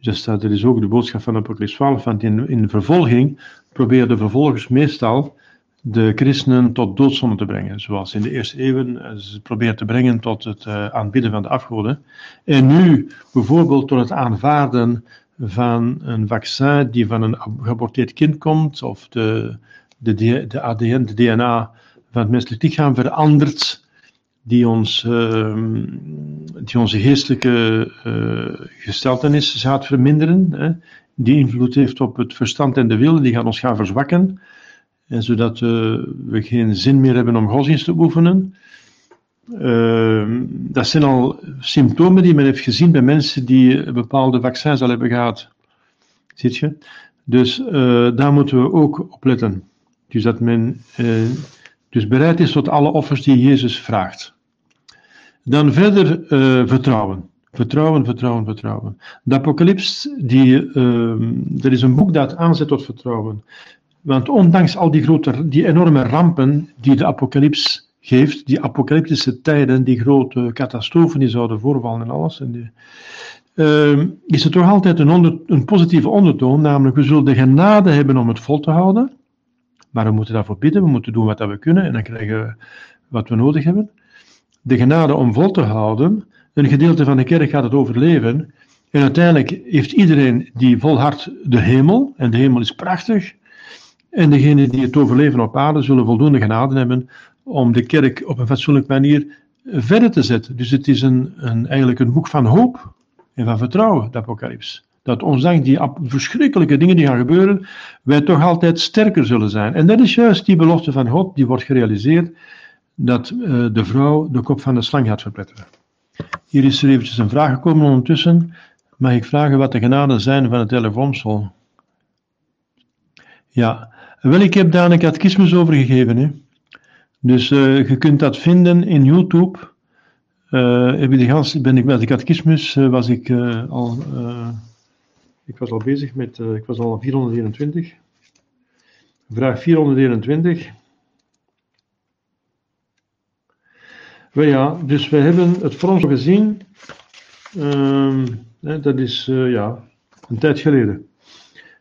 Dus dat is ook de boodschap van Apocalypse 12, want in, in vervolging proberen de vervolgers meestal de christenen tot doodzonde te brengen. Zoals in de eerste eeuwen eh, ze proberen te brengen tot het uh, aanbidden van de afgoden. En nu bijvoorbeeld tot het aanvaarden van een vaccin die van een geaborteerd kind komt, of de, de, de ADN, de DNA van het menselijk lichaam verandert, die, ons, uh, die onze geestelijke uh, gesteltenis gaat verminderen, hè, die invloed heeft op het verstand en de wil, die gaat ons gaan verzwakken. En zodat uh, we geen zin meer hebben om godsdienst te oefenen. Uh, dat zijn al symptomen die men heeft gezien bij mensen die bepaalde vaccins al hebben gehad. Ziet je? Dus uh, daar moeten we ook op letten. Dus dat men dus bereid is tot alle offers die Jezus vraagt. Dan verder vertrouwen. Vertrouwen, vertrouwen, vertrouwen. De Apocalyps, die, ehm, dat is een boek dat aanzet tot vertrouwen. Want ondanks al die grote, die enorme rampen die de apocalyps geeft, die apocalyptische tijden, die grote catastrofen die zouden voorvallen en alles, uh, is er toch altijd een, een positieve ondertoon, namelijk we zullen de genade hebben om het vol te houden, maar we moeten daarvoor bidden, we moeten doen wat we kunnen en dan krijgen we wat we nodig hebben. De genade om vol te houden, een gedeelte van de kerk gaat het overleven, en uiteindelijk heeft iedereen die volhardt de hemel, en de hemel is prachtig, en degenen die het overleven op aarde zullen voldoende genade hebben om de kerk op een fatsoenlijke manier verder te zetten. Dus het is een, een, eigenlijk een boek van hoop en van vertrouwen, de Apocalyps. Dat ondanks die verschrikkelijke dingen die gaan gebeuren, wij toch altijd sterker zullen zijn. En dat is juist die belofte van God, die wordt gerealiseerd, dat uh, de vrouw de kop van de slang gaat verpletteren. Hier is er eventjes een vraag gekomen ondertussen. Mag ik vragen wat de genaden zijn van het telefoonsel? Ja, wel, ik heb daar een catechismus over gegeven. Hè. Dus uh, je kunt dat vinden in YouTube. Uh, heb de gans, ben ik met de catechismus uh, was ik al, ik was al bezig met, ik was al 421. Vraag 421. Wel ja, dus we hebben het vorm gezien. Ehm, dat is ja, een tijd geleden.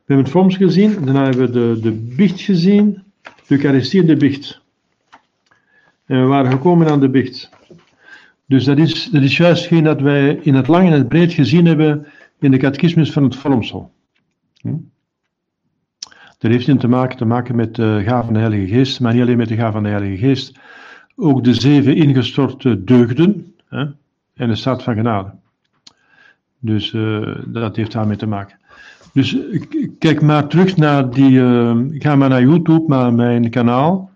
We hebben het vorms gezien, daarna hebben we de, de biecht gezien, de Eucharistie en de biecht. En we waren gekomen aan de biecht. Dus dat is, dat is juist geen dat wij in het lang en het breed gezien hebben in de catechismus van het vormsel. Hm? Dat heeft te maken, te maken met de gave van de Heilige Geest, maar niet alleen met de gave van de Heilige Geest, ook de zeven ingestorte deugden hè, en de staat van genade. Dus uh, dat heeft daarmee te maken. Dus kijk maar terug naar die, uh, ga maar naar YouTube, naar mijn kanaal,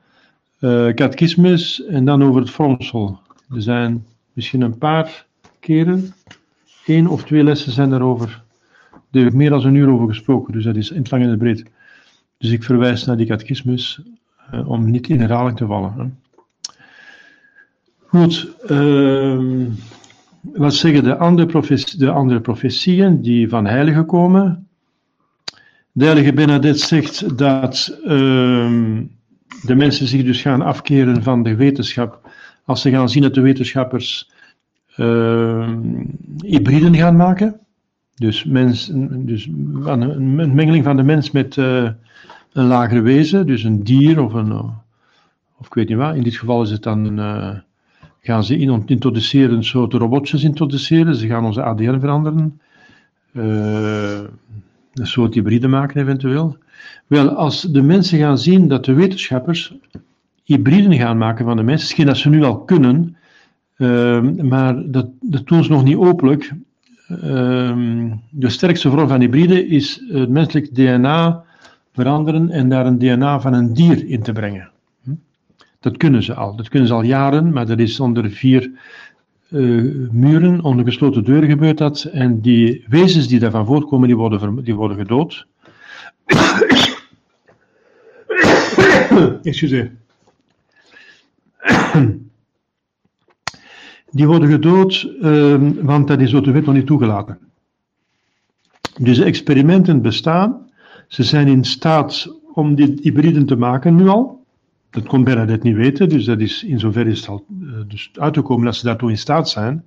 uh, Catechismus en dan over het vormsel. Er zijn misschien een paar keren, één of twee lessen zijn daarover. Daar heb ik meer dan een uur over gesproken, dus dat is in het lang en het breed. Dus ik verwijs naar die catechismus uh, om niet in herhaling te vallen. Hè. Goed, uh, wat zeggen de andere, de andere profetieën die van heiligen komen? De heilige Benedette zegt dat uh, de mensen zich dus gaan afkeren van de wetenschap als ze gaan zien dat de wetenschappers uh, hybriden gaan maken. Dus, mens, dus een mengeling van de mens met uh, een lagere wezen, dus een dier of een, of ik weet niet wat. In dit geval is het dan, uh, gaan ze introduceren, een soort robotjes introduceren. Ze gaan onze ADN veranderen. Een soort hybride maken eventueel. Wel, als de mensen gaan zien dat de wetenschappers hybriden gaan maken van de mensen. Misschien dat ze nu al kunnen, ehm, maar dat, dat doen ze nog niet openlijk. Ehm, de sterkste vorm van hybride is het menselijk DNA veranderen en daar een DNA van een dier in te brengen. Hm? Dat kunnen ze al. Dat kunnen ze al jaren, maar dat is onder vier uh, muren, onder gesloten deuren gebeurt dat. En die wezens die daarvan voortkomen, die worden, die worden gedood. Excuseer. Die worden gedood, uh, want dat is door de wet nog niet toegelaten. Dus experimenten bestaan. Ze zijn in staat om die hybriden te maken nu al. Dat kon Bernadette niet weten, dus dat is, in zoverre is het al uh, dus uit te komen dat ze daartoe in staat zijn.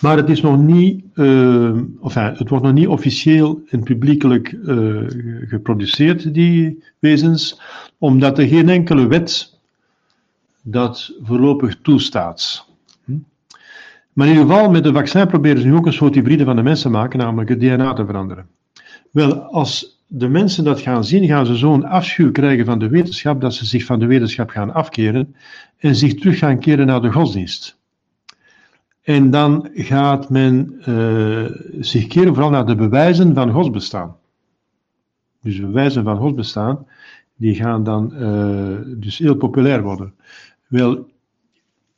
Maar het is nog niet, uh, het wordt nog niet officieel en publiekelijk uh, geproduceerd, die wezens, omdat er geen enkele wet dat voorlopig toestaat. Hm? Maar in ieder geval, met de vaccin proberen ze nu ook een soort hybride van de mensen maken, namelijk het DNA te veranderen. Wel, als de mensen dat gaan zien, gaan ze zo'n afschuw krijgen van de wetenschap, dat ze zich van de wetenschap gaan afkeren en zich terug gaan keren naar de godsdienst. En dan gaat men uh, zich keren vooral naar de bewijzen van Gods bestaan. Dus bewijzen van Gods bestaan, die gaan dan uh, dus heel populair worden. Wel,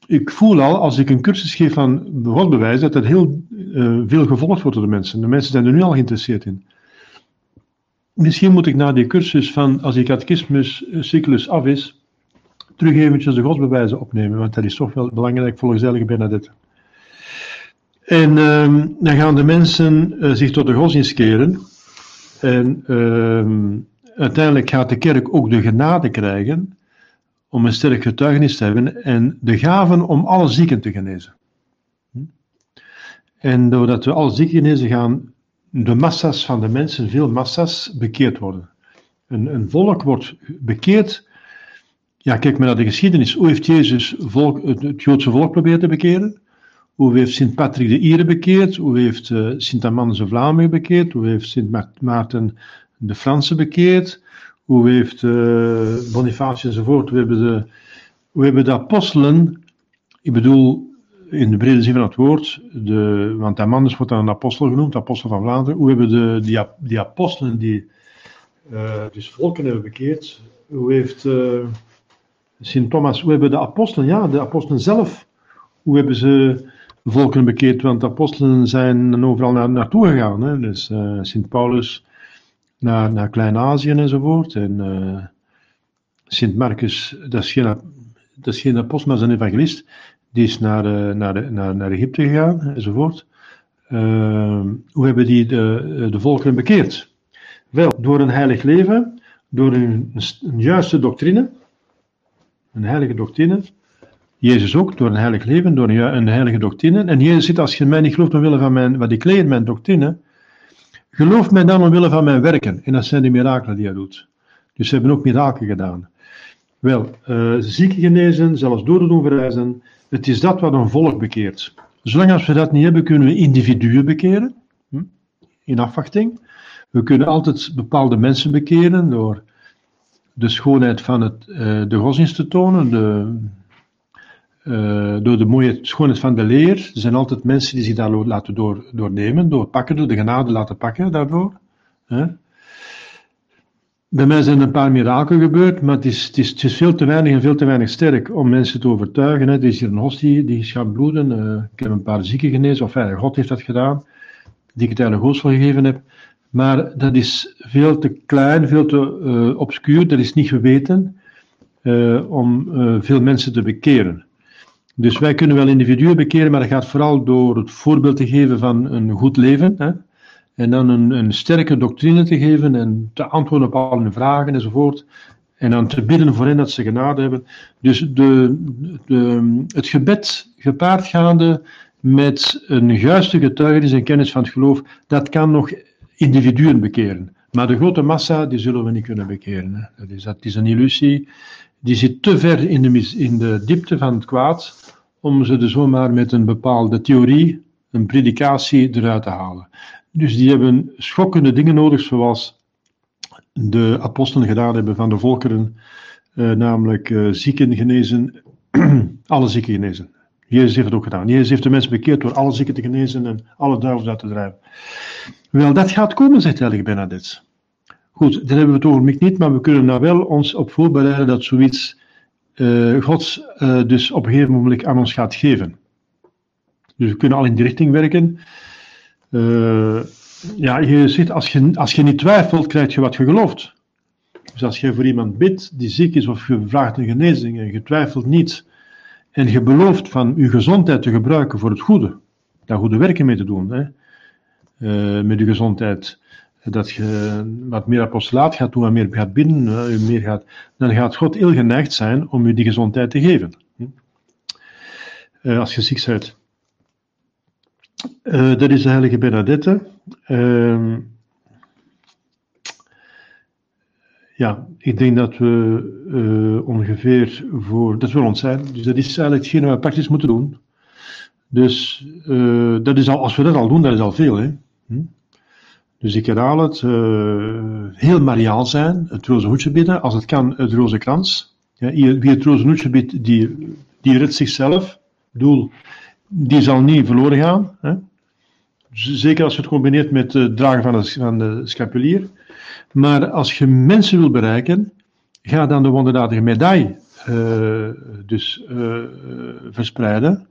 ik voel al, als ik een cursus geef van Godsbewijs, dat dat heel uh, veel gevolgd wordt door de mensen. De mensen zijn er nu al geïnteresseerd in. Misschien moet ik na die cursus van, als die catechismuscyclus af is, terug eventjes de godsbewijzen opnemen, want dat is toch wel belangrijk volgens Heilige Bernadette. En uh, dan gaan de mensen uh, zich tot de godsdienst keren. En uh, uiteindelijk gaat de kerk ook de genade krijgen om een sterk getuigenis te hebben en de gaven om alle zieken te genezen. Hm? En doordat we alle zieken genezen, gaan de massa's van de mensen, veel massa's, bekeerd worden. Een, een volk wordt bekeerd. Ja, kijk maar naar de geschiedenis. Hoe heeft Jezus het Joodse volk proberen te bekeren? Hoe heeft Sint Patrick de Ieren bekeerd? Hoe heeft uh, Sint Amandus de Vlamingen bekeerd? Hoe heeft Sint Maarten de Fransen bekeerd? Hoe heeft uh, Bonifacius enzovoort? Hoe hebben, hoe hebben de apostelen, ik bedoel in de brede zin van het woord, de, want Amandus wordt dan een apostel genoemd, apostel van Vlaanderen. Hoe hebben de, die, apostelen die uh, dus volken hebben bekeerd, hoe heeft uh, Sint Thomas, hoe hebben de apostelen, ja, de apostelen zelf, hoe hebben ze volken bekeerd? Want de apostelen zijn overal naar, naartoe gegaan. Hè? Dus uh, Sint Paulus naar, naar Klein-Azië enzovoort. En Sint Marcus, dat is, geen, dat geen apostel, maar is een evangelist die is naar, uh, naar, naar, naar Egypte gegaan enzovoort. Uh, hoe hebben die de, de volkeren bekeerd? Wel, door een heilig leven, door een, juiste doctrine, een heilige doctrine. Jezus ook, door een heilig leven, door een, een heilige doctrine. En Jezus zit, als je mij niet gelooft omwille van mijn, wat ik leer, mijn doctrine, geloof mij dan omwille van mijn werken. En dat zijn de mirakelen die hij doet. Dus ze hebben ook mirakelen gedaan. Wel, uh, zieken genezen, zelfs doden doen verrijzen, het is dat wat een volk bekeert. Zolang als we dat niet hebben, kunnen we individuen bekeren, hm, in afwachting. We kunnen altijd bepaalde mensen bekeren door de schoonheid van het, uh, de godsdienst te tonen, de, uh, door de mooie schoonheid van de leer. Er zijn altijd mensen die zich daar laten door, doornemen, door pakken, door de genade laten pakken daardoor. Bij mij zijn een paar mirakelen gebeurd, maar het is, het, is, veel te weinig en veel te weinig sterk om mensen te overtuigen. Hè. Er is hier een hostie die is gaan bloeden. Uh, ik heb een paar zieken genezen, of uh, God heeft dat gedaan, die ik het heilige goos gegeven heb. Maar dat is veel te klein, veel te uh, obscuur, dat is niet geweten om veel mensen te bekeren. Dus wij kunnen wel individuen bekeren, maar dat gaat vooral door het voorbeeld te geven van een goed leven. Hè en dan een, sterke doctrine te geven en te antwoorden op al hun vragen enzovoort. En dan te bidden voor hen dat ze genade hebben. Dus de, de, het gebed gepaardgaande met een juiste getuigenis en kennis van het geloof, dat kan nog individuen bekeren. Maar de grote massa, die zullen we niet kunnen bekeren. Dat, is, dat is een illusie. Die zit te ver in de, in de diepte van het kwaad om ze er zomaar met een bepaalde theorie, een predikatie eruit te halen. Dus die hebben schokkende dingen nodig, zoals de apostelen gedaan hebben van de volkeren eh, namelijk uh, zieken genezen, alle zieken genezen. Jezus heeft het ook gedaan. Jezus heeft de mensen bekeerd door alle zieken te genezen en alle duivels uit te drijven. Wel, dat gaat komen, zegt heilige Bernadette. Goed, daar hebben we het over niet, maar we kunnen daar wel ons op voorbereiden dat zoiets uh, Gods uh, dus op een gegeven moment aan ons gaat geven. Dus we kunnen al in die richting werken. Uh, ja, je ziet, als je, als je niet twijfelt, krijg je wat je gelooft. Dus als je voor iemand bidt die ziek is of je vraagt een genezing en je twijfelt niet en je belooft van je gezondheid te gebruiken voor het goede, daar goede werken mee te doen, hè, met je gezondheid, dat je wat meer apostolaat gaat doen, wat meer gaat binnen, meer gaat, dan gaat God heel geneigd zijn om je die gezondheid te geven. Uh, als je ziek bent. Uh, dat is de heilige Bernadette. Uh, ja, ik denk dat we uh, ongeveer voor, dat wil ons zijn, dus dat is eigenlijk hetgene wat we praktisch moeten doen. Dus dat is al, als we dat al doen, dat is al veel. Hè? Hm? Dus ik herhaal het, heel mariaal zijn, het roze hoedje bidden, als het kan het roze krans. Ja, wie het roze hoedje bidt, die, die redt zichzelf. Doel, die zal niet verloren gaan. Hè? Zeker als je het combineert met het dragen van de, van de scapulier. Maar als je mensen wil bereiken, ga dan de wonderdadige medaille uh, dus uh, verspreiden.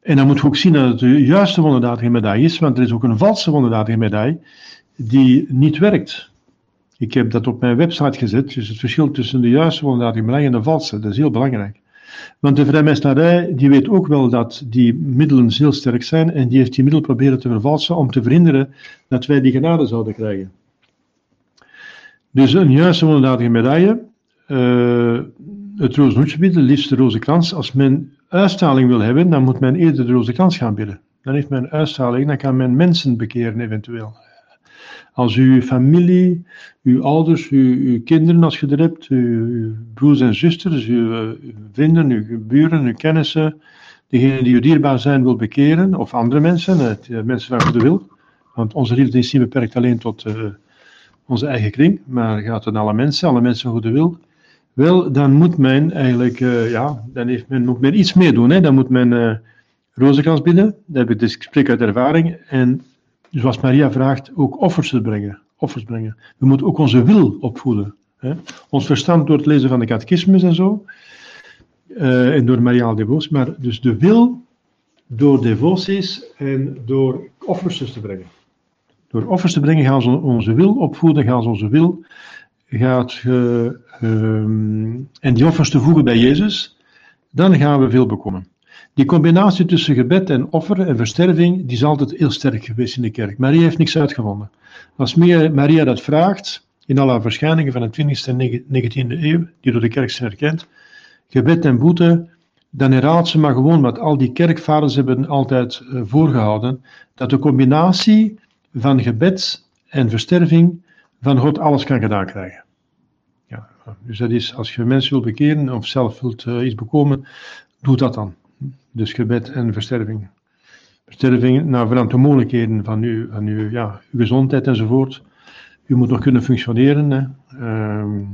En dan moet je ook zien dat het de juiste wonderdadige medaille is, want er is ook een valse wonderdadige medaille die niet werkt. Ik heb dat op mijn website gezet, dus het verschil tussen de juiste wonderdadige medaille en de valse, dat is heel belangrijk. Want de vrijmesterij, die weet ook wel dat die middelen heel sterk zijn en die heeft die middelen proberen te vervalsen om te verhinderen dat wij die genade zouden krijgen. Dus een juiste wonderdadige medaille, uh, het rozenhoedje liefst de roze krans, als men uitstraling wil hebben, dan moet men eerder de roze krans gaan bidden. Dan heeft men uitstraling, dan kan men mensen bekeren eventueel. Als uw familie, uw ouders, uw, uw kinderen, als je er hebt, uw, broers en zusters, uw, vrienden, uw buren, uw kennissen, degenen die u dierbaar zijn wil bekeren, of andere mensen, het, eh, mensen waar u wil. Want onze liefde is niet beperkt alleen tot uh, onze eigen kring, maar gaat het alle mensen, alle mensen van goede wil. Wel, dan moet men eigenlijk, ja, dan heeft men, moet men iets meer doen. Dan moet men uh, rozenkrans bieden, dat heb ik dus, ik spreek uit ervaring. En zoals Maria vraagt, ook offers brengen. Offers brengen. We moeten ook onze wil opvoeden. Hè. Ons verstand door het lezen van de catechismus en zo. Uh, en door Mariaal devoties. Maar dus de wil door devoties en door offers te brengen. Door offers te brengen gaan ze onze wil opvoeden, gaan ze onze wil gaat uh, en die offers te voegen bij Jezus, dan gaan we veel bekomen. Die combinatie tussen gebed en offer en versterving, die is altijd heel sterk geweest in de kerk. Maria heeft niks uitgevonden. Als Maria dat vraagt, in alle verschijningen van de 20e en 19e eeuw, die door de kerk zijn erkend, gebed en boete, dan herhaalt ze maar gewoon wat al die kerkvaders hebben altijd uh, voorgehouden, dat de combinatie van gebed en versterving van God alles kan gedaan krijgen. Ja, dus dat is, als je mensen wilt bekeren of zelf wilt uh, iets bekomen, doe dat dan. Dus gebed en versterving. Versterving naar vanuit de mogelijkheden van uw, van uw, ja, gezondheid enzovoort. U moet nog kunnen functioneren. Hè. Uh,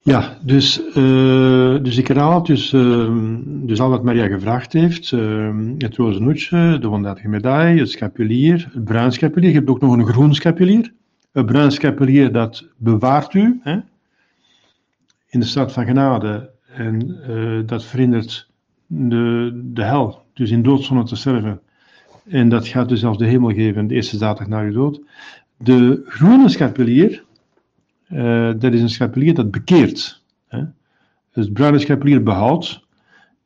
ja, dus, uh, dus ik herhaal dus, uh, dus al wat Maria gevraagd heeft. Uh, het rozenhoedje, de wonderlijke medaille, het scapulier, het bruin scapulier. Je hebt ook nog een groen scapulier. Het bruin scapulier dat bewaart u hè, in de staat van genade. En dat verhindert de, de hel, dus in doodzonde te sterven. En dat gaat dus zelfs de hemel geven, de eerste zaterdag na uw dood. De groene scapulier uh, dat is een schapulier dat bekeert. Hè? Dus het bruine schapulier behoudt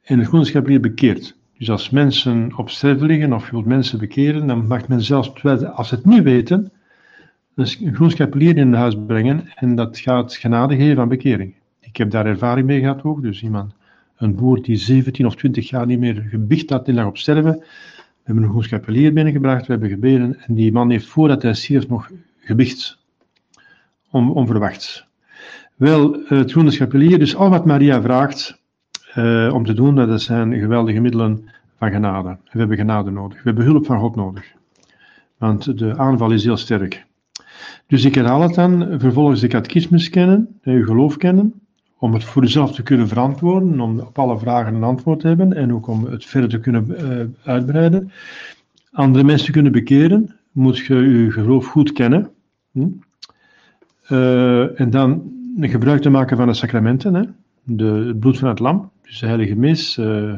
en het groene schapulier bekeert. Dus als mensen op sterven liggen of je wilt mensen bekeren, dan mag men zelfs, als ze het niet weten, een groen schapulier in huis brengen en dat gaat genade geven aan bekering. Ik heb daar ervaring mee gehad ook, dus iemand, een boer die 17 of 20 jaar niet meer gebicht had, die lag op sterven. We hebben een groen schapulier binnengebracht, we hebben gebeden en die man heeft voordat hij stierf nog gebicht on, onverwachts. Wel, het groene schapelier, dus al wat Maria vraagt uh, om te doen, dat zijn geweldige middelen van genade. We hebben genade nodig. We hebben hulp van God nodig. Want de aanval is heel sterk. Dus ik herhaal het dan, vervolgens de catechismus kennen, je geloof kennen, om het voor jezelf te kunnen verantwoorden, om op alle vragen een antwoord te hebben en ook om het verder te kunnen uh, uitbreiden. Andere mensen kunnen bekeren, moet je je geloof goed kennen. Hm? Uh, en dan gebruik te maken van de sacramenten, hè? De, het bloed van het lam, dus de heilige mis, uh,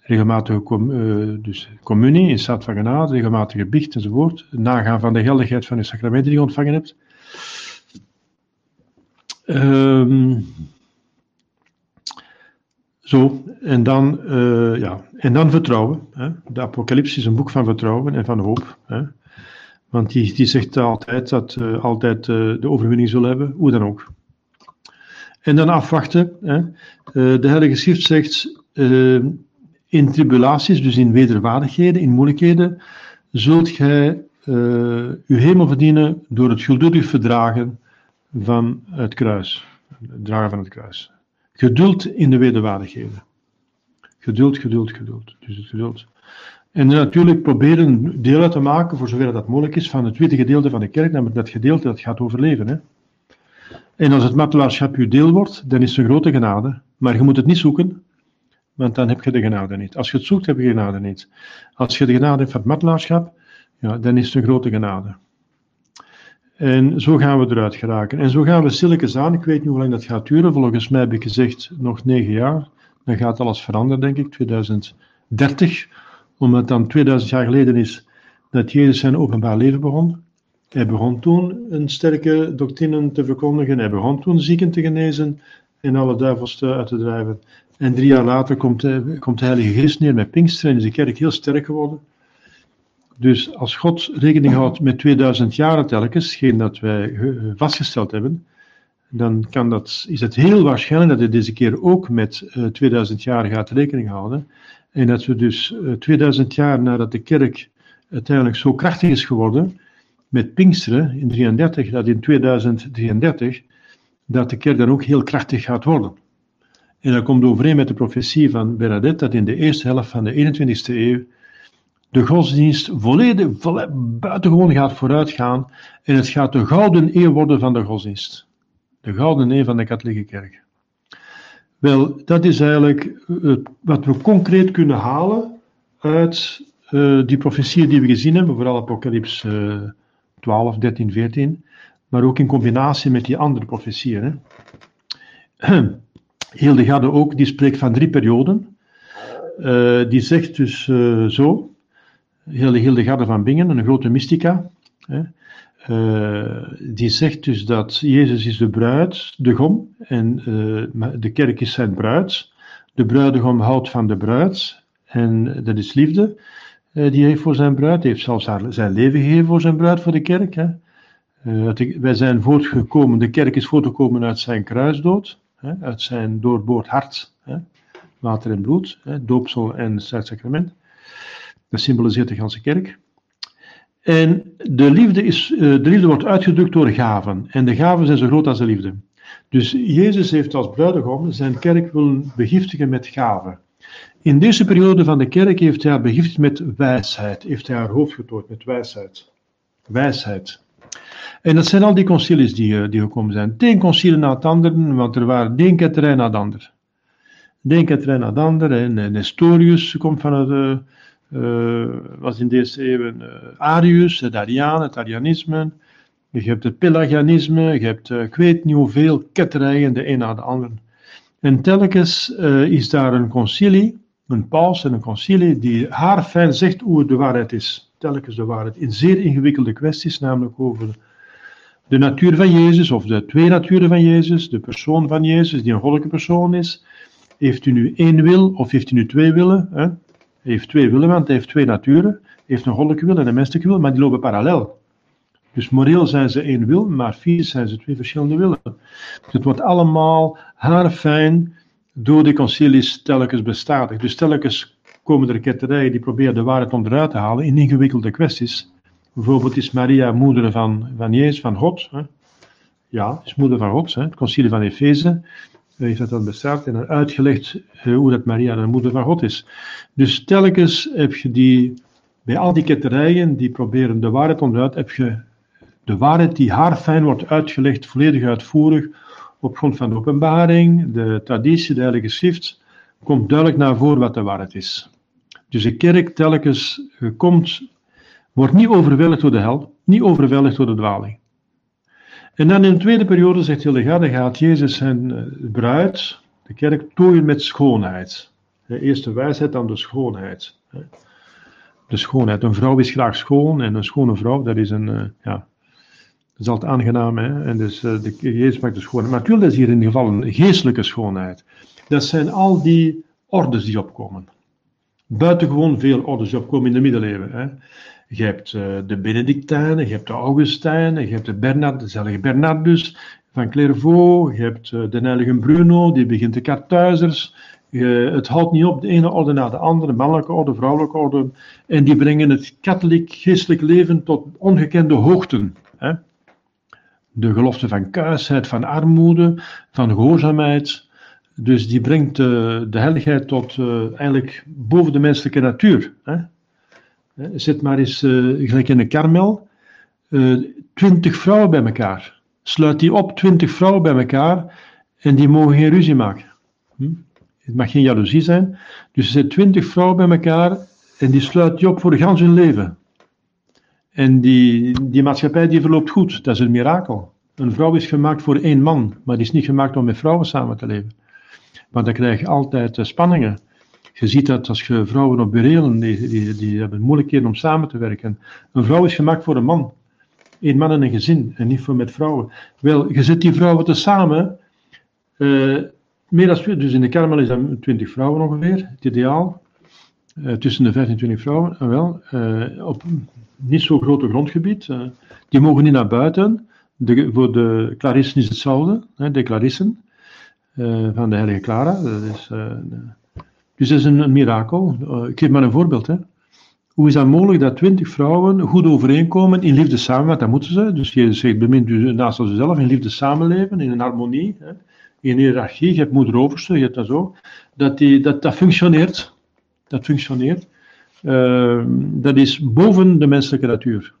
regelmatige dus communie in staat van genade, regelmatige biecht enzovoort, nagaan van de geldigheid van de sacramenten die je ontvangen hebt. Um, zo, en dan, uh, ja, en dan vertrouwen. Hè. De Apocalypse is een boek van vertrouwen en van hoop. Hè. Want die, die zegt altijd dat uh, altijd uh, de overwinning zullen hebben, hoe dan ook. En dan afwachten. Hè. de Heilige Schrift zegt, in tribulaties, dus in wederwaardigheden, in moeilijkheden, zult gij uw hemel verdienen door het geduldig verdragen van het kruis. Het dragen van het kruis. Geduld in de wederwaardigheden. Geduld, geduld, geduld. Dus het geduld. En natuurlijk proberen deel uit te maken, voor zover dat mogelijk is, van het witte gedeelte van de kerk, namelijk dat gedeelte dat gaat overleven. Hè. En als het martelaarschap je deel wordt, dan is het een grote genade. Maar je moet het niet zoeken, want dan heb je de genade niet. Als je het zoekt, heb je de genade niet. Als je de genade hebt van het martelaarschap, ja, dan is het een grote genade. En zo gaan we eruit geraken. En zo gaan we stilletjes aan. Ik weet niet hoe lang dat gaat duren. Volgens mij heb ik gezegd nog negen jaar. Dan gaat alles veranderen, denk ik, 2030. Omdat het dan 2000 jaar geleden is dat Jezus zijn openbaar leven begon. Hij begon toen een sterke doctrine te verkondigen. Hij begon toen zieken te genezen en alle duivels uit te drijven. En drie jaar later komt de, komt de Heilige Geest neer met Pinkster en is de kerk heel sterk geworden. Dus als God rekening houdt met 2000 jaar telkens, geen dat wij eh, vastgesteld hebben, dan kan dat, is het heel waarschijnlijk dat hij deze keer ook met 2000 eh, jaar gaat rekening houden. En dat we dus 2000 eh, jaar nadat de kerk uiteindelijk zo krachtig is geworden, met Pinksteren in 33, dat in 2033, dat de kerk dan ook heel krachtig gaat worden. En dat komt overeen met de profetie van Bernadette, dat in de eerste helft van de 21ste eeuw de godsdienst volledig, buitengewoon gaat vooruitgaan en het gaat de gouden eeuw worden van de godsdienst. De gouden eeuw van de katholieke kerk. Wel, dat is eigenlijk wat we concreet kunnen halen uit uh, die profetieën die we gezien hebben, vooral Apocalyps uh, 12, 13, 14, maar ook in combinatie met die andere profetieën. Hildegarde ook, die spreekt van drie perioden. Uh, die zegt dus zo, Hildegarde van Bingen, een grote mystica, hè, uh, die zegt dus dat Jezus is de bruid, de gom, en uh, de kerk is zijn bruid. De bruidegom houdt van de bruid, en dat is liefde uh, die hij heeft voor zijn bruid. Hij heeft zelfs haar, zijn leven gegeven voor zijn bruid, voor de kerk. Hè. wij zijn voortgekomen, de kerk is voortgekomen uit zijn kruisdood, hè, uit zijn doorboord hart, hè, water en bloed, doopsel en sacrament. Dat symboliseert de ganse kerk. En de liefde, is, eh, de liefde wordt uitgedrukt door gaven. En de gaven zijn zo groot als de liefde. Dus Jezus heeft als bruidegom zijn kerk willen begiftigen met gaven. In deze periode van de kerk heeft hij haar begiftigd met wijsheid. Heeft hij haar hoofd getooid met wijsheid. Wijsheid. En dat zijn al die concilies die, eh, die gekomen zijn. Het een concilie na het andere, want er waren de een na het ander. De een na het ander. En Nestorius komt van het... Uh, was in deze eeuw uh, Arius, het Ariaan, het Arianisme. Je hebt het Pelagianisme, je hebt uh, ik weet niet hoeveel ketterijen, de een na de ander. En telkens is daar een concilie, een paus en een concilie, die haar fijn zegt hoe de waarheid is. Telkens de waarheid in zeer ingewikkelde kwesties, namelijk over de natuur van Jezus, of de twee naturen van Jezus, de persoon van Jezus, die een goddelijke persoon is. Heeft u nu één wil of heeft u nu twee willen? Hè? Heeft twee willen, want hij heeft twee naturen. Hij heeft een goddelijke wil en een menselijke wil, maar die lopen parallel. Dus moreel zijn ze één wil, maar fysisch zijn ze twee verschillende willen. Het wordt allemaal haarfijn door de concilies telkens bestadig. Dus telkens komen er ketterijen die proberen de waarheid onderuit te halen in ingewikkelde kwesties. Bijvoorbeeld is Maria moeder van, van Jezus, van God. Hè? Ja, is moeder van God. Hè? Het concilie van Efeze heeft dat dan bestaat en dan uitgelegd eh, hoe dat Maria de moeder van God is. Dus telkens heb je die, bij al die ketterijen die proberen de waarheid onderuit, heb je De waarheid die haar fijn wordt uitgelegd, volledig uitvoerig, op grond van de openbaring, de traditie, de heilige schrift, komt duidelijk naar voren wat de waarheid is. Dus de kerk telkens komt, wordt niet overweldigd door de hel, niet overweldigd door de dwaling. En dan in de tweede periode, zegt Hildegard, gaat Jezus zijn eh, bruid, de kerk, tooien met schoonheid. Eerst de wijsheid, dan de schoonheid. De schoonheid. Een vrouw is graag schoon en een schone vrouw, dat is een, eh, ja, dat is altijd aangenaam. Hè? En dus uh, de, Jezus maakt de schoonheid. Maar natuurlijk is hier in ieder geval een geestelijke schoonheid. Dat zijn al die ordes die opkomen. Buitengewoon veel ordes die opkomen in de middeleeuwen. Hè? Je hebt uh, de Benedictijnen, je hebt de Augustijnen, je hebt de Bernard, de Bernardus van Clairvaux, je hebt uh, de heilige Bruno, die begint de Kartuizers. het houdt niet op, de ene orde na de andere, mannelijke orde, vrouwelijke orde. En die brengen het katholiek geestelijk leven tot ongekende hoogten. Hè? De gelofte van kuisheid, van armoede, van gehoorzaamheid, dus die brengt uh, de heiligheid tot eigenlijk boven de menselijke natuur. Hè? Zet maar eens, uh, gelijk in een karmel, twintig vrouwen bij elkaar. Sluit die op, twintig vrouwen bij elkaar, en die mogen geen ruzie maken. Hm? Het mag geen jaloezie zijn. Dus er zit twintig vrouwen bij elkaar, en die sluit die op voor gans hun leven. En die, die maatschappij die verloopt goed, dat is een mirakel. Een vrouw is gemaakt voor één man, maar die is niet gemaakt om met vrouwen samen te leven. Maar dan krijg je altijd spanningen. Je ziet dat als je vrouwen op burelen, die, die, die hebben moeilijkheden om samen te werken. Een vrouw is gemaakt voor een man. Eén man en een gezin, en niet voor met vrouwen. Wel, je zet die vrouwen tezamen. Uh, meer dan, dus in de Karmel is dat 20 vrouwen ongeveer, het ideaal. Uh, tussen de 15 en 20 vrouwen, uh, wel, uh, op niet zo groot grondgebied. die mogen niet naar buiten. De, voor de Clarissen is hetzelfde, hè, de Clarissen. Eh, van de heilige Clara. Dat is, dus dat is een, mirakel. Uh, ik geef maar een voorbeeld. Hè. Hoe is dat mogelijk dat twintig vrouwen goed overeenkomen in liefde samen, want dat moeten ze. Dus je zegt, bemint u naast zichzelf in liefde samenleven, in een harmonie, hè. in hiërarchie. Je hebt moeder overste, je hebt dat zo. Dat, die, dat, dat functioneert. Dat functioneert. dat is boven de menselijke natuur.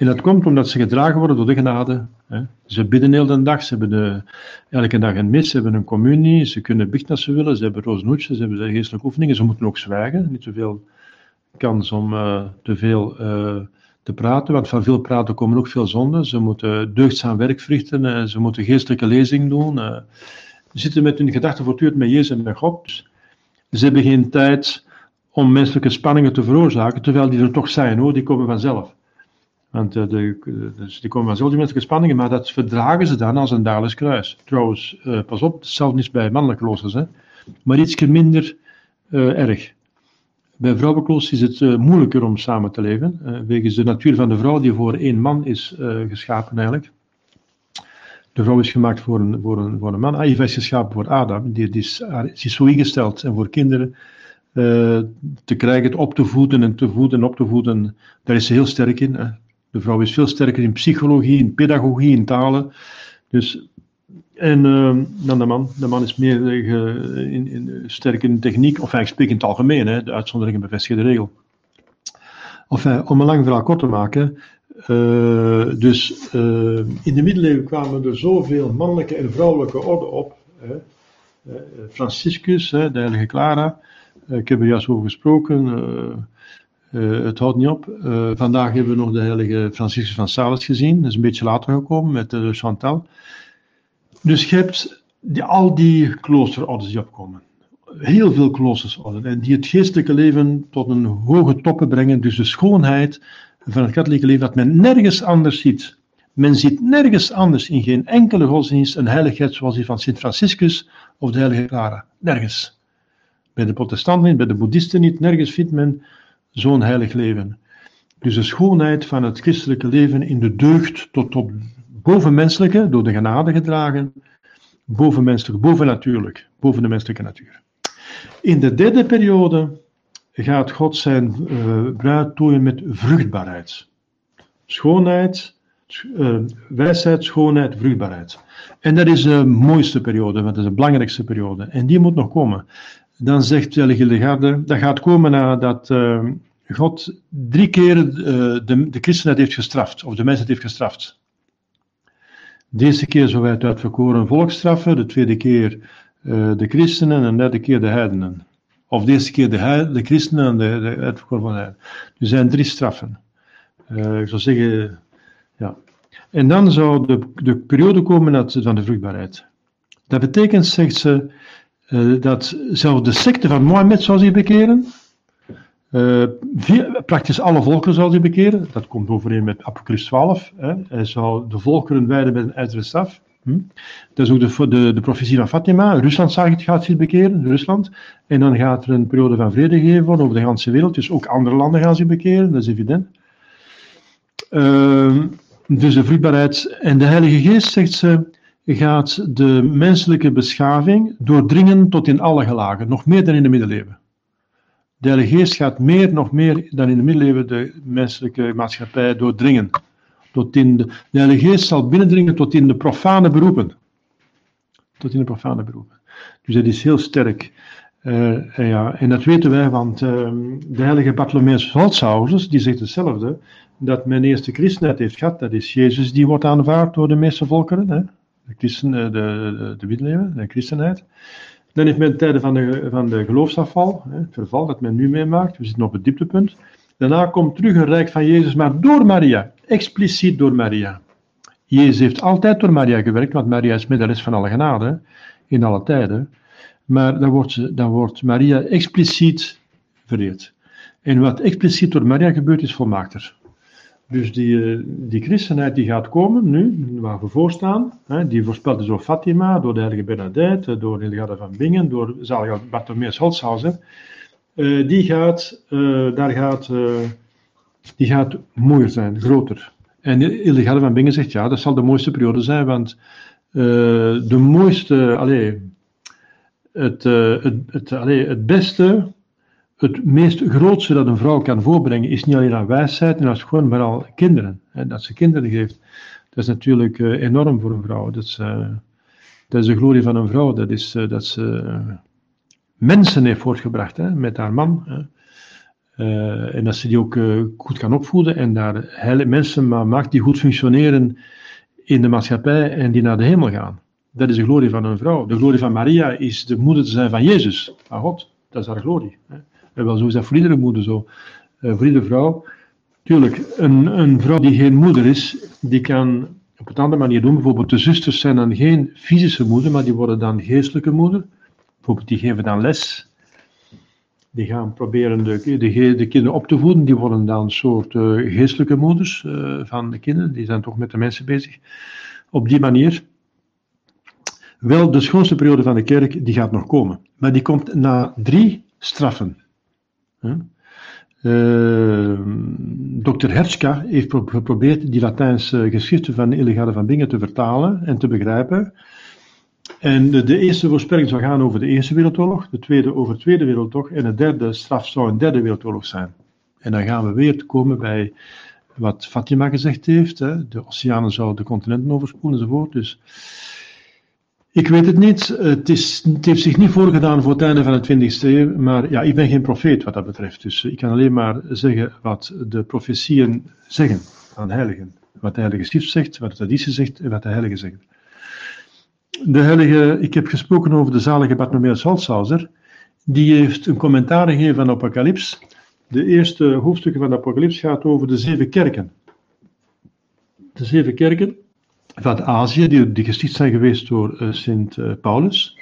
En dat komt omdat ze gedragen worden door de genade. Hè. Ze bidden heel de dag, ze hebben de, elke dag een mis, ze hebben een communie, ze kunnen biechten als ze willen, ze hebben rozenhoedjes, ze hebben geestelijke oefeningen, ze moeten ook zwijgen, niet te veel kans om uh, te veel uh, te praten, want van veel praten komen ook veel zonden. Ze moeten deugdzaam werk verrichten, uh, ze moeten geestelijke lezing doen. ze zitten met hun gedachten voortdurend met Jezus en met God. Dus ze hebben geen tijd om menselijke spanningen te veroorzaken, terwijl die er toch zijn hoor, die komen vanzelf. Want uh, de, dus die komen van zulke menselijke spanningen, maar dat verdragen ze dan als een dagelijks kruis. Trouwens, uh, pas op, zelfs niet bij mannelijke kloosters, hè, maar iets minder erg. Bij vrouwenkloosters is het moeilijker om samen te leven, wegens de natuur van de vrouw die voor één man is geschapen eigenlijk. De vrouw is gemaakt voor een, voor een, voor een man. Eva is geschapen voor Adam, die, die, is, die is zo ingesteld en voor kinderen te krijgen, op te voeden en te voeden en op te voeden, daar is ze heel sterk in. Hè. De vrouw is veel sterker in psychologie, in pedagogie, in talen. Dus, en uh, dan de man. De man is meer uh, in, in, sterk in techniek, of hij spreekt in het algemeen, hè, de uitzondering bevestigen de regel. Of, om een lang verhaal kort te maken, dus in de middeleeuwen kwamen er zoveel mannelijke en vrouwelijke orden op. Hè. Franciscus, hè, de heilige Clara, ik heb er juist over gesproken. Uh, het houdt niet op. Uh, vandaag hebben we nog de heilige Franciscus van Sales gezien. Dat is een beetje later gekomen met de Chantal. Dus je hebt die, al die kloosterorders die opkomen. Heel veel kloosterorders. En die het geestelijke leven tot een hoge toppen brengen. Dus de schoonheid van het katholieke leven dat men nergens anders ziet. Men ziet nergens anders in geen enkele godsdienst een heiligheid zoals die van Sint Franciscus of de heilige Clara. Nergens. Bij de protestanten niet, bij de boeddhisten niet. Nergens vindt men zo'n heilig leven. Dus de schoonheid van het christelijke leven in de deugd tot op bovenmenselijke, door de genade gedragen, bovenmenselijk, bovennatuurlijk, boven de menselijke natuur. In de derde periode gaat God zijn uh, bruid tooien met vruchtbaarheid. Schoonheid, uh, wijsheid, schoonheid, vruchtbaarheid. En dat is de mooiste periode, want dat is de belangrijkste periode. En die moet nog komen dan zegt de Garde, dat gaat komen nadat uh, God drie keer uh, de, de christenheid heeft gestraft, of de mensheid heeft gestraft. De eerste keer zou hij het uitverkoren volk straffen, de tweede keer uh, de christenen en de derde keer de heidenen. Of de eerste keer de, de christenen en de, uitverkoren van de heidenen. Er zijn drie straffen. Ik zou zeggen, ja. En dan zou de, de periode komen van de vruchtbaarheid. Dat betekent, zegt ze, uh, dat zelfs de secte van Mohammed zou zich bekeren. Uh, praktisch alle volken zou zich bekeren. Dat komt overeen met Apocalypse 12. Hè. Hij zou de volkeren wijden met een ijzeren staf. Hm? Dat is ook de, de, de profetie van Fatima. Rusland gaat zich bekeren, Rusland. En dan gaat er een periode van vrede geven worden over de hele wereld. Dus ook andere landen gaan zich bekeren, dat is evident. Uh, dus de vruchtbaarheid en de Heilige Geest, zegt ze, gaat de menselijke beschaving doordringen tot in alle gelagen, nog meer dan in de middeleeuwen. De Heilige Geest gaat meer, nog meer dan in de middeleeuwen de menselijke maatschappij doordringen. Tot in de, de Heilige Geest zal binnendringen tot in de profane beroepen. Tot in de profane beroepen. Dus dat is heel sterk. Uh, en, ja, en dat weten wij, want uh, de heilige Bartholomeus Holzhausers, die zegt hetzelfde, dat men eerst de christenheid heeft gehad, dat is Jezus die wordt aanvaard door de meeste volkeren, hè? De, christen, de, de, de middeleeuwen, de christenheid. Dan heeft men tijden van de, van de geloofsafval, het verval dat men nu meemaakt, we zitten op het dieptepunt. Daarna komt terug een rijk van Jezus, maar door Maria, expliciet door Maria. Jezus heeft altijd door Maria gewerkt, want Maria is middeles van alle genade, in alle tijden. Maar dan wordt, dan wordt Maria expliciet vereerd. En wat expliciet door Maria gebeurt, is volmaakter. Dus die, eh, die christenheid die gaat komen nu, waar we voor staan, hè, die voorspeld is door Fatima, door de heilige Bernadette, door Hildegarde van Bingen, door zalige Bartholomeus Holzhauser, uh, die gaat, uh, daar gaat, die gaat mooier zijn, groter. En Hildegarde van Bingen zegt, ja, dat zal de mooiste periode zijn, want de mooiste, allee, het, het, het, het beste het meest grootste dat een vrouw kan voorbrengen is niet alleen haar wijsheid en haar schoon, maar al kinderen. Hè, dat ze kinderen geeft. Dat is natuurlijk uh, enorm voor een vrouw. Dat is, uh, dat is de glorie van een vrouw. Dat is uh, dat ze mensen heeft voortgebracht hè, met haar man. Hè. en dat ze die ook goed kan opvoeden en daar hele mensen maakt die goed functioneren in de maatschappij en die naar de hemel gaan. Dat is de glorie van een vrouw. De glorie van Maria is de moeder te zijn van Jezus, van God. Dat is haar glorie. Hè. En wel, zo is dat voor moeder zo. Uh, vrouw. Tuurlijk, een, een vrouw die geen moeder is, die kan op een andere manier doen. Bijvoorbeeld de zusters zijn dan geen fysische moeder, maar die worden dan geestelijke moeder. Bijvoorbeeld die geven dan les. Die gaan proberen de, de, de kinderen op te voeden. Die worden dan een soort uh, geestelijke moeders van de kinderen. Die zijn toch met de mensen bezig. Op die manier. Wel, de schoonste periode van de kerk, die gaat nog komen. Maar die komt na drie straffen. Uh, Dr. Hertzka heeft geprobeerd die Latijnse geschriften van de illegale van Bingen te vertalen en te begrijpen. En de, de, eerste voorspelling zou gaan over de Eerste Wereldoorlog, de tweede over de Tweede Wereldoorlog en de derde straf zou een derde wereldoorlog zijn. En dan gaan we weer komen bij wat Fatima gezegd heeft, hè, de oceanen zouden de continenten overspoelen enzovoort. Dus ik weet het niet. Het, is, het, heeft zich niet voorgedaan voor het einde van de 20e eeuw, maar ja, ik ben geen profeet wat dat betreft. Dus ik kan alleen maar zeggen wat de profetieën zeggen aan heiligen. Wat de heilige schrift zegt, wat de traditie zegt en wat de heiligen zeggen. De heilige, ik heb gesproken over de zalige Bartholomeus Holzhauser. Die heeft een commentaar gegeven van Apocalyps. De eerste hoofdstukken van Apocalyps gaat over de zeven kerken. De zeven kerken van Azië, die, die gesticht zijn geweest door uh, Sint uh, Paulus.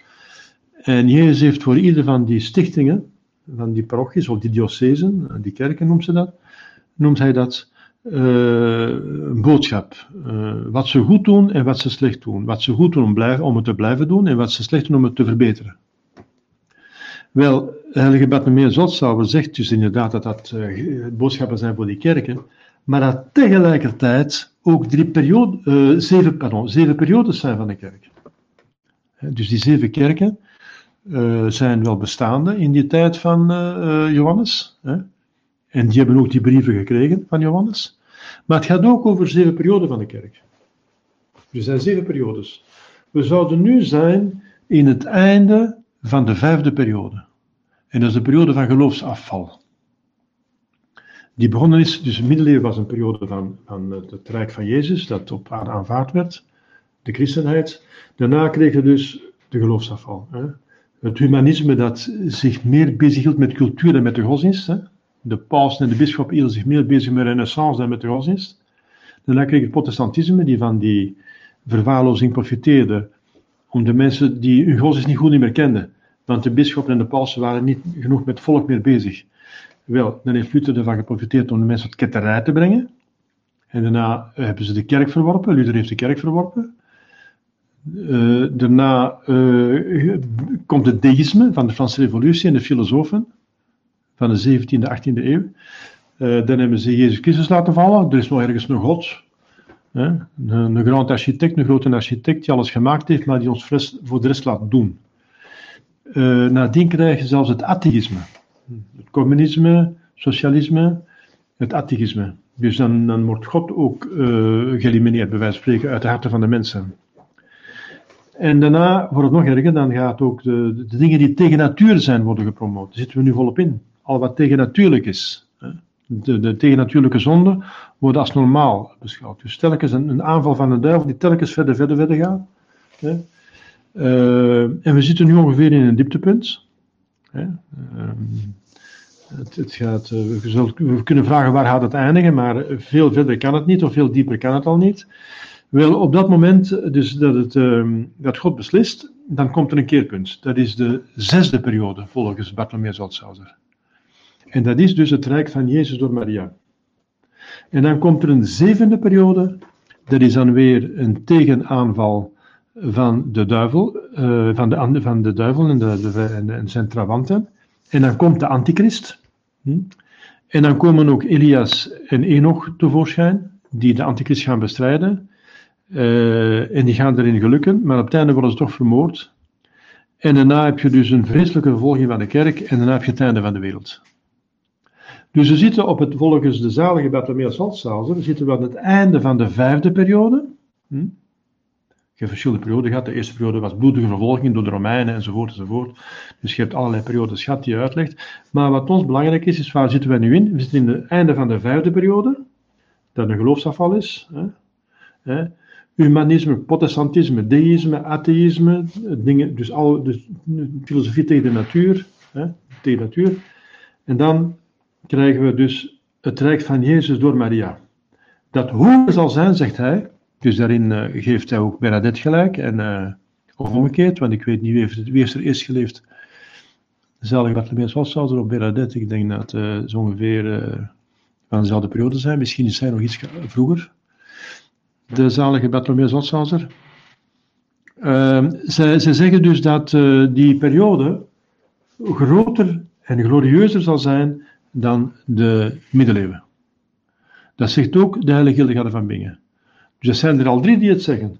En Jezus heeft voor ieder van die stichtingen, van die parochies of die diocesen, eh, die kerken noemt ze dat, noemt hij dat een boodschap. wat ze goed doen en wat ze slecht doen. Wat ze goed doen om, het te blijven doen en wat ze slecht doen om het te verbeteren. Wel, Heilige Bartholomeus Zotzauer zegt dus inderdaad dat dat boodschappen zijn voor die kerken, maar dat tegelijkertijd ook drie periode, uh, zeven, zeven periodes zijn van de kerk. Dus die zeven kerken uh, zijn wel bestaande in die tijd van uh, Johannes. Hè? En die hebben ook die brieven gekregen van Johannes. Maar het gaat ook over zeven perioden van de kerk. Er zijn zeven periodes. We zouden nu zijn in het einde van de vijfde periode. En dat is de periode van geloofsafval. Die begonnen is, dus middeleeuwen was een periode van, van het rijk van Jezus, dat op aanvaard werd, de christenheid. Daarna kreeg je dus de geloofsafval. Hè. Het humanisme dat zich meer bezighield met cultuur dan met de godsdienst. Hè. De paus en de bisschop hielden zich meer bezig met renaissance dan met de godsdienst. Daarna kreeg je het protestantisme, die van die verwaarlozing profiteerde, om de mensen die hun godsdienst niet goed meer kenden. Want de bisschop en de paus waren niet genoeg met volk meer bezig. Wel, dan heeft Luther ervan geprofiteerd om de mensen tot ketterij te brengen. En daarna hebben ze de kerk verworpen. Luther heeft de kerk verworpen. Uh, daarna uh, komt het deïsme van de Franse Revolutie en de filosofen van de 17e, 18e eeuw. Uh, dan hebben ze Jezus Christus laten vallen. Er is nog ergens een God. Hè? Een, een architect, een grote architect die alles gemaakt heeft, maar die ons voor de rest laat doen. nadien krijg je zelfs het atheïsme. Het communisme, socialisme, het atheïsme. Dus dan, wordt God ook geëlimineerd, bij wijze van spreken, uit de harten van de mensen. En daarna wordt het nog erger, dan gaat ook de, de dingen die tegen natuur zijn worden gepromoot. Daar zitten we nu volop in. Al wat tegen natuurlijk is. De, de tegennatuurlijke zonden worden als normaal beschouwd. Dus telkens een, een aanval van de duivel die telkens verder, verder, verder gaat. Uh, en we zitten nu ongeveer in een dieptepunt. Uh, het, het, gaat, uh, we, kunnen vragen waar gaat het eindigen, maar veel verder kan het niet, of veel dieper kan het al niet. Wel, op dat moment, dus dat, het, uh, dat God beslist, dan komt er een keerpunt. Dat is de zesde periode, volgens Bartholomeus Zaltzhauser. En dat is dus het rijk van Jezus door Maria. En dan komt er een zevende periode, dat is dan weer een tegenaanval van de duivel, uh, van, de, van de duivel en, de, zijn trawanten. En dan komt de antichrist. Hm? En dan komen ook Elias en Enoch tevoorschijn, die de antichrist gaan bestrijden. Uh, en die gaan erin gelukken, maar op het einde worden ze toch vermoord. En daarna heb je dus een vreselijke vervolging van de kerk en daarna heb je het einde van de wereld. Dus we zitten op het, volgens de zalige Bartholomeus Saltzhauser, we zitten aan het einde van de vijfde periode. Hm? Je hebt verschillende perioden gehad. De eerste periode was bloedige vervolging door de Romeinen enzovoort enzovoort. Dus je hebt allerlei periodes gehad die je uitlegt. Maar wat ons belangrijk is, is waar zitten we nu in? We zitten in het einde van de vijfde periode, dat een geloofsafval is. Hè? Hè? humanisme, protestantisme, deïsme, atheïsme, dingen, dus, al, dus filosofie tegen de natuur, hè, tegen de natuur. En dan krijgen we dus het rijk van Jezus door Maria. Dat hoe zal zijn, zegt hij, dus daarin uh, geeft hij ook Bernadette gelijk, en, uh, of omgekeerd, want ik weet niet wie heeft, wie er eerst geleefd. Zalig Bartholomeus was op Bernadette, ik denk dat uh, zo ongeveer van dezelfde periode zijn, misschien is zij nog iets vroeger de zalige Bartholomeus Otshauser. Uh, zij, zeggen dus dat uh, die periode groter en glorieuzer zal zijn dan de middeleeuwen. Dat zegt ook de heilige Hildegarde van Bingen. Dus er zijn er al drie die het zeggen.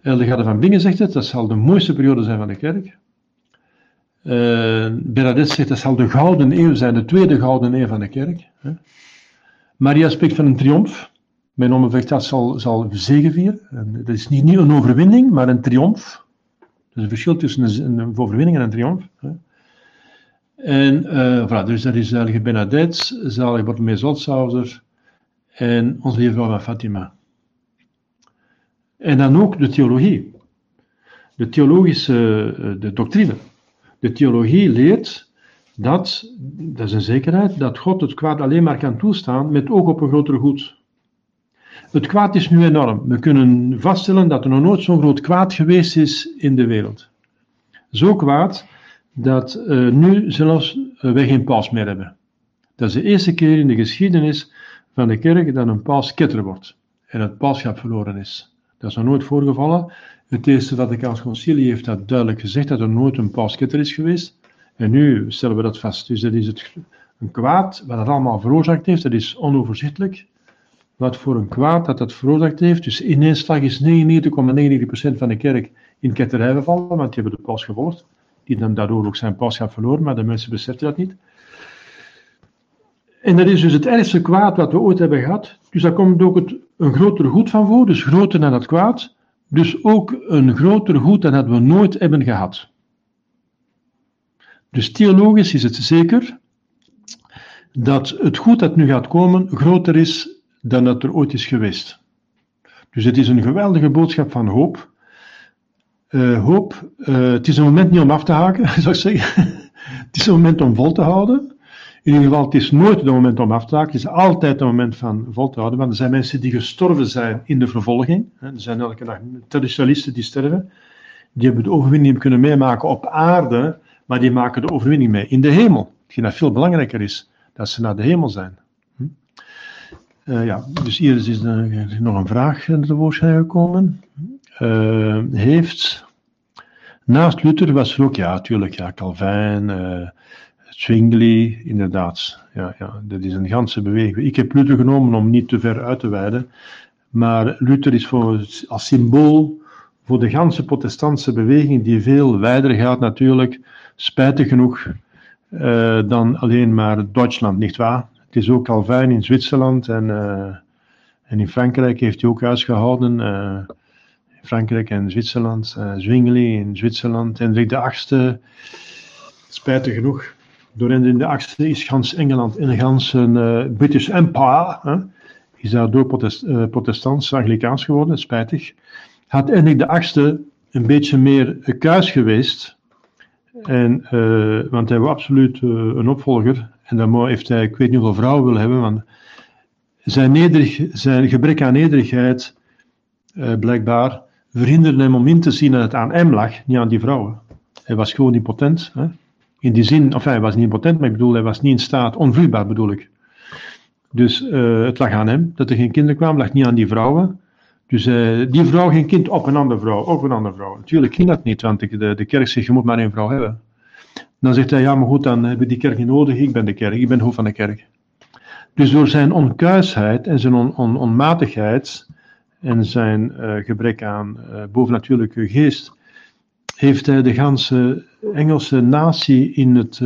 Hildegarde van Bingen zegt het, dat zal de mooiste periode zijn van de kerk. Uh, Bernadette zegt dat zal de gouden eeuw zijn, de tweede gouden eeuw van de kerk. Hè. Maria spreekt van een triomf. Mijn onbevecht zal, zal zegevieren. Dat is niet, niet een overwinning, maar een triomf. Er is een verschil tussen een, overwinning en een triomf. Hè. En uh, voilà, dus dat is Zalige Bernadette, Zalige Bartholomeus Zoltzhauser en Onze Lieve Vrouw van Fatima. En dan ook de theologie. De theologische uh, de doctrine. De theologie leert dat, dat is een zekerheid, dat God het kwaad alleen maar kan toestaan met oog op een groter goed. Het kwaad is nu enorm. We kunnen vaststellen dat er nog nooit zo'n groot kwaad geweest is in de wereld. Zo kwaad dat uh, nu zelfs uh, we geen paus meer hebben. Dat is de eerste keer in de geschiedenis van de kerk dat een paus ketter wordt en het pauschap verloren is. Dat is nog nooit voorgevallen. Het Eerste Vaticaans Concilie heeft dat duidelijk gezegd dat er nooit een paus ketter is geweest. En nu stellen we dat vast. Dus dat is het, een kwaad wat het allemaal veroorzaakt heeft. Dat is onoverzichtelijk wat voor een kwaad dat dat veroorzaakt heeft. Dus in één slag is 99,99% van de kerk in ketterij gevallen, want die hebben de paus gevolgd. Die dan daardoor ook zijn pauschap verloren, maar de mensen beseffen dat niet. En dat is dus het ergste kwaad wat we ooit hebben gehad. Dus daar komt ook het, een groter goed van voor, dus groter dan het kwaad. Dus ook een groter goed dan dat we nooit hebben gehad. Dus theologisch is het zeker dat het goed dat nu gaat komen groter is dan dat er ooit is geweest. Dus het is een geweldige boodschap van hoop. Uh, hoop, uh, het is een moment niet om af te haken, zou ik zeggen. het is een moment om vol te houden. In ieder geval, het is nooit het moment om af te haken. Het is altijd een moment van vol te houden. Want er zijn mensen die gestorven zijn in de vervolging. Er zijn elke dag traditionalisten die sterven. Die hebben de overwinning kunnen meemaken op aarde, maar die maken de overwinning mee in de hemel. Hetgeen dat veel belangrijker is, dat ze naar de hemel zijn. Hm? Uh, ja, dus hier is nog een vraag tevoorschijn gekomen. Uh, heeft, naast Luther was er ook, ja, natuurlijk, ja, Calvin, Zwingli, inderdaad. Ja, ja, dat is een ganse beweging. Ik heb Luther genomen om niet te ver uit te wijden, maar Luther is voor, als symbool voor de ganse protestantse beweging, die veel wijder gaat natuurlijk, spijtig genoeg, uh, dan alleen maar Duitsland, niet waar? Het is ook Calvin in Zwitserland en, uh, en in Frankrijk heeft hij ook huisgehouden. Uh, in Frankrijk en Zwitserland, Zwingli in Zwitserland, Hendrik de Achtste, spijtig genoeg. Door Hendrik de Achtste is gans Engeland en gans een British Empire, hè, is daardoor protest, protestants, Anglikaans geworden, spijtig had Hendrik de Achtste een beetje meer kuis geweest. En, uh, want hij was absoluut een opvolger. En dan heeft hij, ik weet niet hoeveel vrouwen wil hebben, want zijn, zijn gebrek aan nederigheid, blijkbaar, verhinderde hem om in te zien dat het aan hem lag, niet aan die vrouwen. Hij was gewoon impotent. Hè? In die zin, of hij was niet impotent, maar ik bedoel, hij was niet in staat, onvloeibaar bedoel ik. Dus het lag aan hem, dat er geen kinderen kwamen, lag niet aan die vrouwen. Dus uh, die vrouw geen kind op een andere vrouw, op een andere vrouw. Natuurlijk ging dat niet, want de, de kerk zegt je moet maar één vrouw hebben. Dan zegt hij, ja maar goed, dan hebben die kerk niet nodig, ik ben de kerk, ik ben hoofd van de kerk. Dus door zijn onkuisheid en zijn on, on, onmatigheid en zijn uh, gebrek aan bovennatuurlijke geest, heeft hij de ganse Engelse natie in het...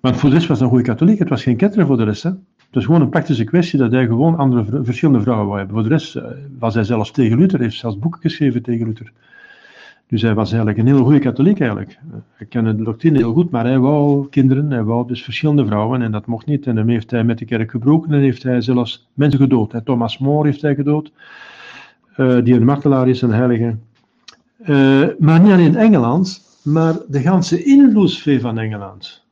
want voor de rest was hij een goede katholiek, het was geen ketter voor de rest. Hè? Het is gewoon een praktische kwestie dat hij gewoon andere, verschillende vrouwen wou hebben. Voor de rest eh, was hij zelfs tegen Luther, heeft zelfs boeken geschreven tegen Luther. Dus hij was eigenlijk een hele goede katholiek eigenlijk. Hij kende de doctrine heel goed, maar hij wou kinderen, hij wou dus verschillende vrouwen en dat mocht niet. En dan heeft hij met de kerk gebroken en heeft hij zelfs mensen gedood. Thomas More heeft hij gedood, uh, die een martelaar is, een heilige. Uh, maar niet alleen Engeland, maar de ganse invloedssfeer van Engeland.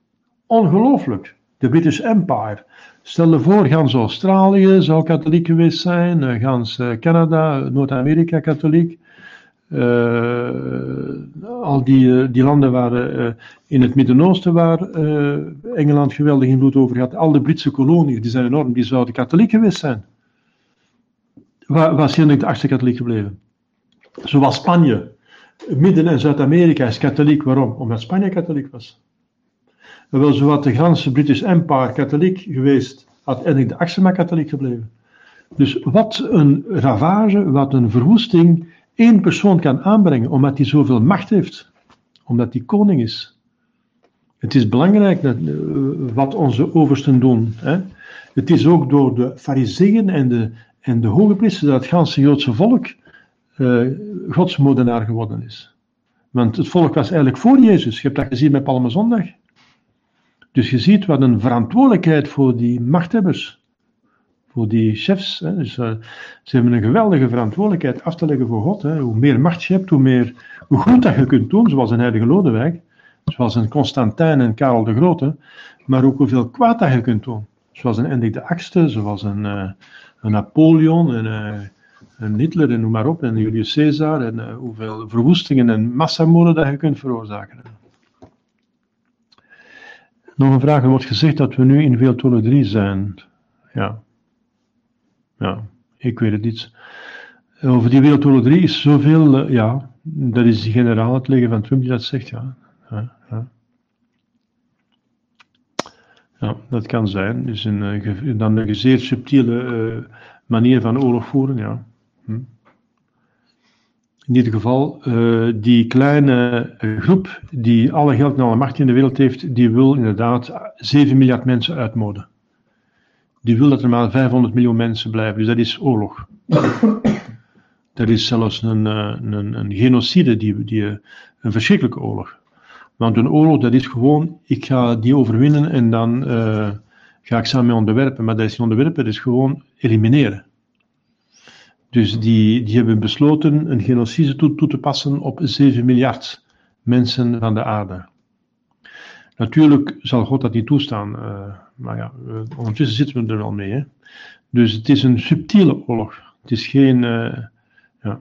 Ongelooflijk. De British Empire. Stel je voor, gans Australië zou katholiek geweest zijn, eh, gans eh, Canada, Noord-Amerika katholiek. Al die, die landen waren in het Midden-Oosten waar Engeland geweldig invloed over had. Al de Britse koloniën, die zijn enorm, die zouden katholiek geweest zijn. Waar, waar is de achtste katholiek gebleven? Zoals Spanje. Midden- en Zuid-Amerika is katholiek. Waarom? Omdat Spanje katholiek was wel zowat de ganse British Empire katholiek geweest, had Henrik de maar katholiek gebleven. Dus wat een ravage, wat een verwoesting één persoon kan aanbrengen, omdat hij zoveel macht heeft, omdat hij koning is. Het is belangrijk uh, wat onze oversten doen. Hè. Het is ook door de fariseeën en de, en de hoge priesters dat het ganse Joodse volk uh, godsmoordenaar geworden is. Want het volk was eigenlijk voor Jezus. Je hebt dat gezien met Palmezondag. Dus je ziet wat een verantwoordelijkheid voor die machthebbers, voor die chefs. Hè. Dus, uh, ze hebben een geweldige verantwoordelijkheid af te leggen voor God. Hè. Hoe meer macht je hebt, hoe, meer, hoe goed dat je kunt doen, zoals een heilige Lodewijk, zoals een Constantijn en Karel de Grote, maar ook hoeveel kwaad dat je kunt doen. Zoals een Hendrik de Achtste, zoals een, uh, een Napoleon en Hitler en noem maar op, en Julius Caesar, en hoeveel verwoestingen en massamoorden dat je kunt veroorzaken. Nog een vraag. Er wordt gezegd dat we nu in Wereldtoren 3 zijn. Ja. Ja, ik weet het niet. Over die Wereldtoren 3 is zoveel. Uh, ja, dat is de generaal het leggen van Trump die dat zegt. Ja. Ja, ja. ja dat kan zijn. Dus een, uh, dan een zeer subtiele manier van oorlog voeren. Ja. Hm in ieder geval, uh, die kleine groep die alle geld en alle macht in de wereld heeft, die wil inderdaad 7 miljard mensen uitmoorden. Die wil dat er maar 500 miljoen mensen blijven. Dus dat is oorlog. dat is zelfs een, een, een genocide, die, die, een verschrikkelijke oorlog. Want een oorlog, dat is gewoon, ik ga die overwinnen en dan, uh, ga ik samen mee onderwerpen, maar dat is niet onderwerpen, dat is gewoon elimineren. Dus die, die hebben besloten een genocide toe, te passen op 7 miljard mensen van de aarde. Natuurlijk zal God dat niet toestaan, uh, maar ja, uh, ondertussen zitten we er wel mee. Hè? Dus het is een subtiele oorlog. Het is geen. Uh, ja.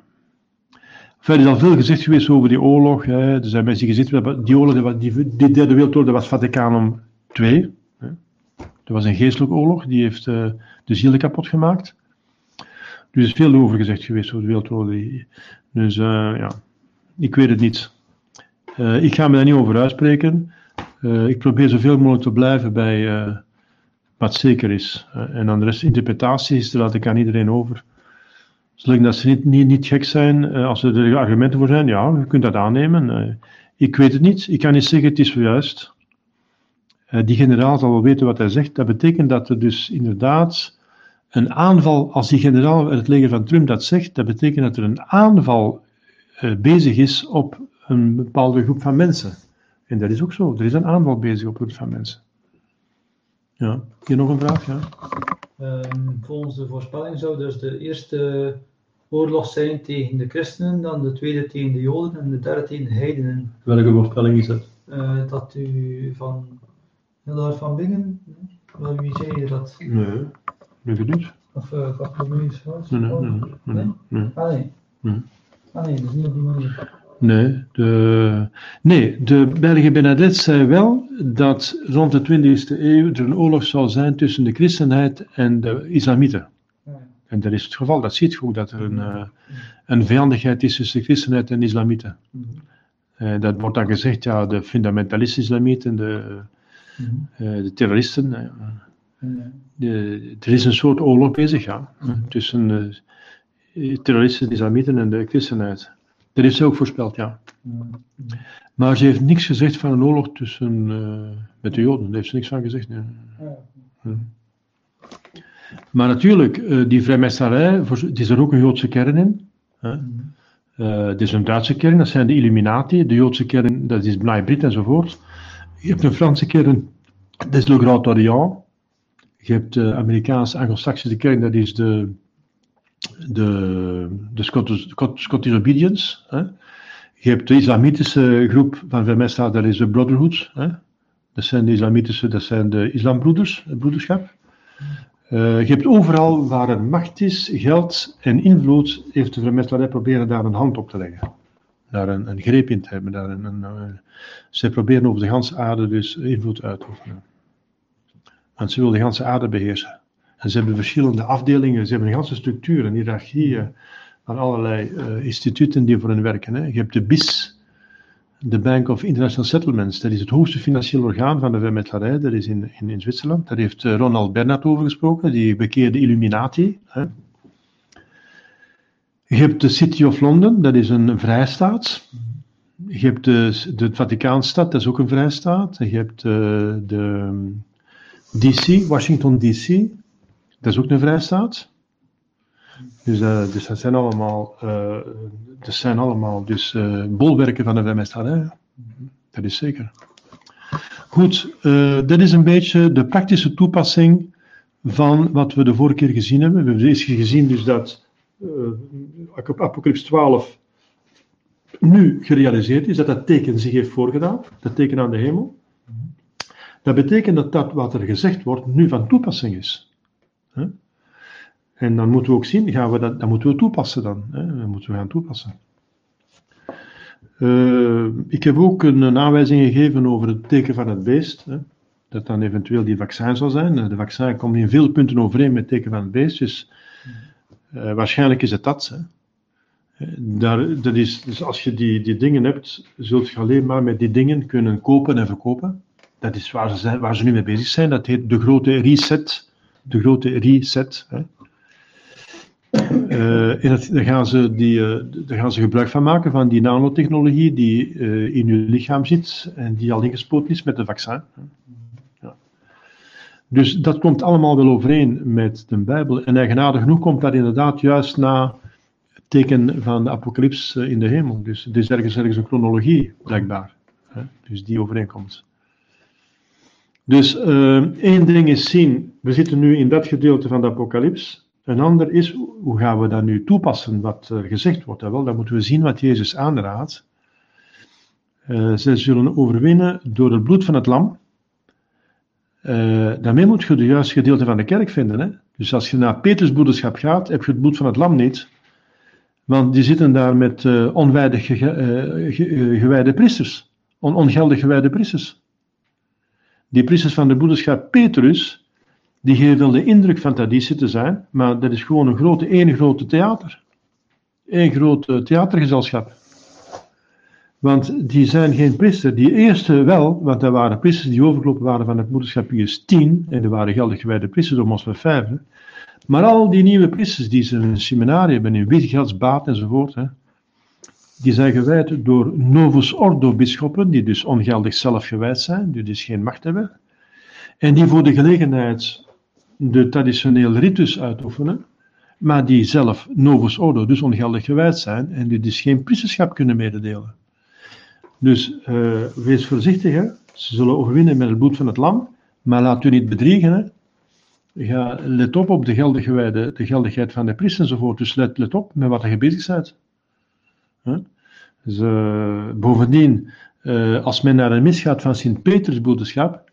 er is al veel gezegd geweest over die oorlog. Hè. Er zijn mensen die gezegd die oorlog, die, die derde wereldoorlog, was Vaticanum II. Hè. Dat was een geestelijke oorlog, die heeft de zielen kapot gemaakt. Er is veel over gezegd geweest over de wereldoorlog. Dus ja, ik weet het niet. ik ga me daar niet over uitspreken. Uh, ik probeer zoveel mogelijk te blijven bij wat zeker is. En dan de rest interpretaties, daar laat ik aan iedereen over. Zolang dat ze niet, niet, gek zijn, als er argumenten voor zijn, ja, je kunt dat aannemen. ik weet het niet, ik kan niet zeggen het is zojuist. die generaal zal wel weten wat hij zegt. Dat betekent dat er dus inderdaad een aanval, als die generaal uit het leger van Trump dat zegt, dat betekent dat er een aanval bezig is op een bepaalde groep van mensen. En dat is ook zo. Er is een aanval bezig op het van mensen. Ja, hier nog een vraag? Ja. Um, volgens de voorspelling zou dus de eerste oorlog zijn tegen de christenen, dan de tweede tegen de joden en de derde tegen de heidenen. Welke voorspelling is dat? Uh, dat u van Hildar van Bingen, wel, wie zei je dat? Nee, weet ik niet. Of uh, Bartholomeus Nee, nee, nee. nee, nee. Ah nee. nee. Ah nee, dat is niet op die manier. Nee, de, nee, de Belgische Benadet zei wel dat rond de 20e eeuw er een oorlog zou zijn tussen de christenheid en de islamieten. En dat is het geval, dat ziet je ook, dat er een, uh, een vijandigheid is tussen de christenheid en de islamieten. Uh, dat wordt dan gezegd, ja, de fundamentalisten islamieten, de, uh, de terroristen. De, er is een soort oorlog bezig, ja, tussen de terroristen, de islamieten en de christenheid. Dat heeft ze ook voorspeld, ja. Maar ze heeft niks gezegd van een oorlog tussen, uh, met de Joden. Daar heeft ze niks van gezegd. Nee. Hm. Maar natuurlijk, uh, die vrijmetselarij, het is er ook een Joodse kern in. Hè? Uh, het is een Duitse kern, dat zijn de Illuminati. De Joodse kern, dat is Bnai Brit enzovoort. Je hebt een Franse kern, dat is Le Grand Orient. Je hebt de Amerikaanse Anglo-Saxische kern, dat is de de, de Scottish. Hè. Je hebt de islamitische groep van Vermesta, dat is de Brotherhood. Hè. Dat zijn de islamitische, dat zijn de islambroeders, het broederschap. Uh, je hebt overal waar er macht is, geld en invloed, heeft de Vermestarij proberen daar een hand op te leggen. Daar een, een greep in te hebben. Daar een, een, uh, ze proberen over de ganse aarde dus invloed uit te oefenen. Want ze willen de ganse aarde beheersen. En ze hebben verschillende afdelingen, ze hebben een hele structuur, een hiërarchie van allerlei uh, instituten die voor hen werken. Hè. Je hebt de BIS, de Bank of International Settlements, dat is het hoogste financiële orgaan van de vermettelarij, dat is in, in, Zwitserland. Daar heeft uh, Ronald Bernhard over gesproken, die bekeerde Illuminati. Hè. Je hebt de City of London, dat is een vrijstaat. Je hebt de, de Vaticaanstad, dat is ook een vrijstaat. Je hebt uh, de DC, Washington DC, dat is ook een vrijstaat. Dus, uh, dus dat zijn allemaal, uh, dat zijn allemaal dus, uh, bolwerken van de vrijmetselarij. Dat is zeker. Goed, dat is een beetje de praktische toepassing van wat we de vorige keer gezien hebben. We hebben eerst gezien dus dat Apocalypse 12 nu gerealiseerd is, dat dat teken zich heeft voorgedaan, dat teken aan de hemel. Dat betekent dat dat wat er gezegd wordt nu van toepassing is. En dan moeten we ook zien, gaan we dat, dat moeten we toepassen dan. Dat moeten we gaan toepassen. Uh, ik heb ook een, aanwijzing gegeven over het teken van het beest. Hè? Dat dan eventueel die vaccin zal zijn. De vaccin komt in veel punten overeen met het teken van het beest. Dus uh, waarschijnlijk is het dat. Hè? Daar, dat is, dus als je die, die dingen hebt, zult je alleen maar met die dingen kunnen kopen en verkopen. Dat is waar ze, waar ze nu mee bezig zijn. Dat heet de grote reset de grote reset. Hè. En daar, gaan ze die, daar gaan ze gebruik van maken van die nanotechnologie die uh, in uw lichaam zit en die al ingespoten is met de vaccin. Ja. Dus dat komt allemaal wel overeen met de Bijbel. En eigenaardig genoeg komt dat inderdaad juist na het teken van de apocalyps in de hemel. Dus er is ergens, ergens een chronologie, blijkbaar. Hè? Dus die overeenkomt. Dus uh, één ding is zien, we zitten nu in dat gedeelte van de apocalyps. Een ander is, hoe gaan we dat nu toepassen, wat gezegd wordt? Wel, dan moeten we zien wat Jezus aanraadt. Uh, zij zullen overwinnen door het bloed van het lam. Uh, daarmee moet je de juiste gedeelte van de kerk vinden. Hè? Dus als je naar Petersbroederschap gaat, heb je het bloed van het lam niet. Want die zitten daar met uh, onwijdig ge, ge, gewijde priesters. On, ongeldig gewijde priesters. Die priesters van de broederschap Petrus, die geven wel de indruk van traditie te zijn, maar dat is gewoon een grote, één grote theater. Eén groot theatergezelschap. Want die zijn geen priester. Die eerste wel, want er waren priesters die overgelopen waren van het moederschap Pius 10, en er waren geldig gewijde priesters om ons vijven. Maar al die nieuwe priesters die ze in een seminarie hebben, in Wiegelsbaat enzovoort, hè, die zijn gewijd door Novus Ordo bisschoppen, die dus ongeldig zelf gewijd zijn, die dus geen macht hebben, en die voor de gelegenheid de traditionele ritus uitoefenen, maar die zelf Novus Ordo, dus ongeldig gewijd zijn, en die dus geen priesterschap kunnen mededelen. Dus uh, wees voorzichtig, hè. ze zullen overwinnen met het bloed van het lam, maar laat u niet bedriegen. Hè. Let op op de, geldige, de geldigheid van de priester enzovoort, dus let, let op met wat je bezig bent. Dus, uh, bovendien, uh, als men naar een mis gaat van Sint-Petersbroederschap,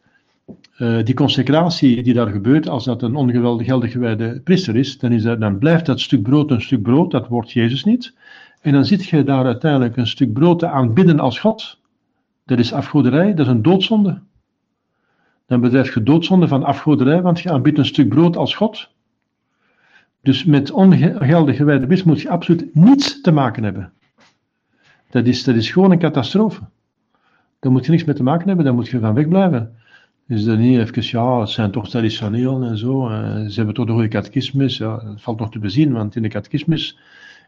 uh, die consecratie die daar gebeurt, als dat een ongeweldig gewijde priester is, dan, is dat, dan blijft dat stuk brood een stuk brood, dat wordt Jezus niet. En dan zit je daar uiteindelijk een stuk brood te aanbidden als God. Dat is afgoderij, dat is een doodzonde. Dan bedrijf je doodzonde van afgoderij, want je aanbidt een stuk brood als God. Dus met ongeldig gewijde bis moet je absoluut niets te maken hebben. Dat is, dat is gewoon een catastrofe. Daar moet je niks mee te maken hebben, daar moet je van wegblijven. Dus dan niet even, ja, het zijn toch traditioneel en zo. Eh, ze hebben toch de goede catechismus. Ja, dat valt nog te bezien, want in de catechismus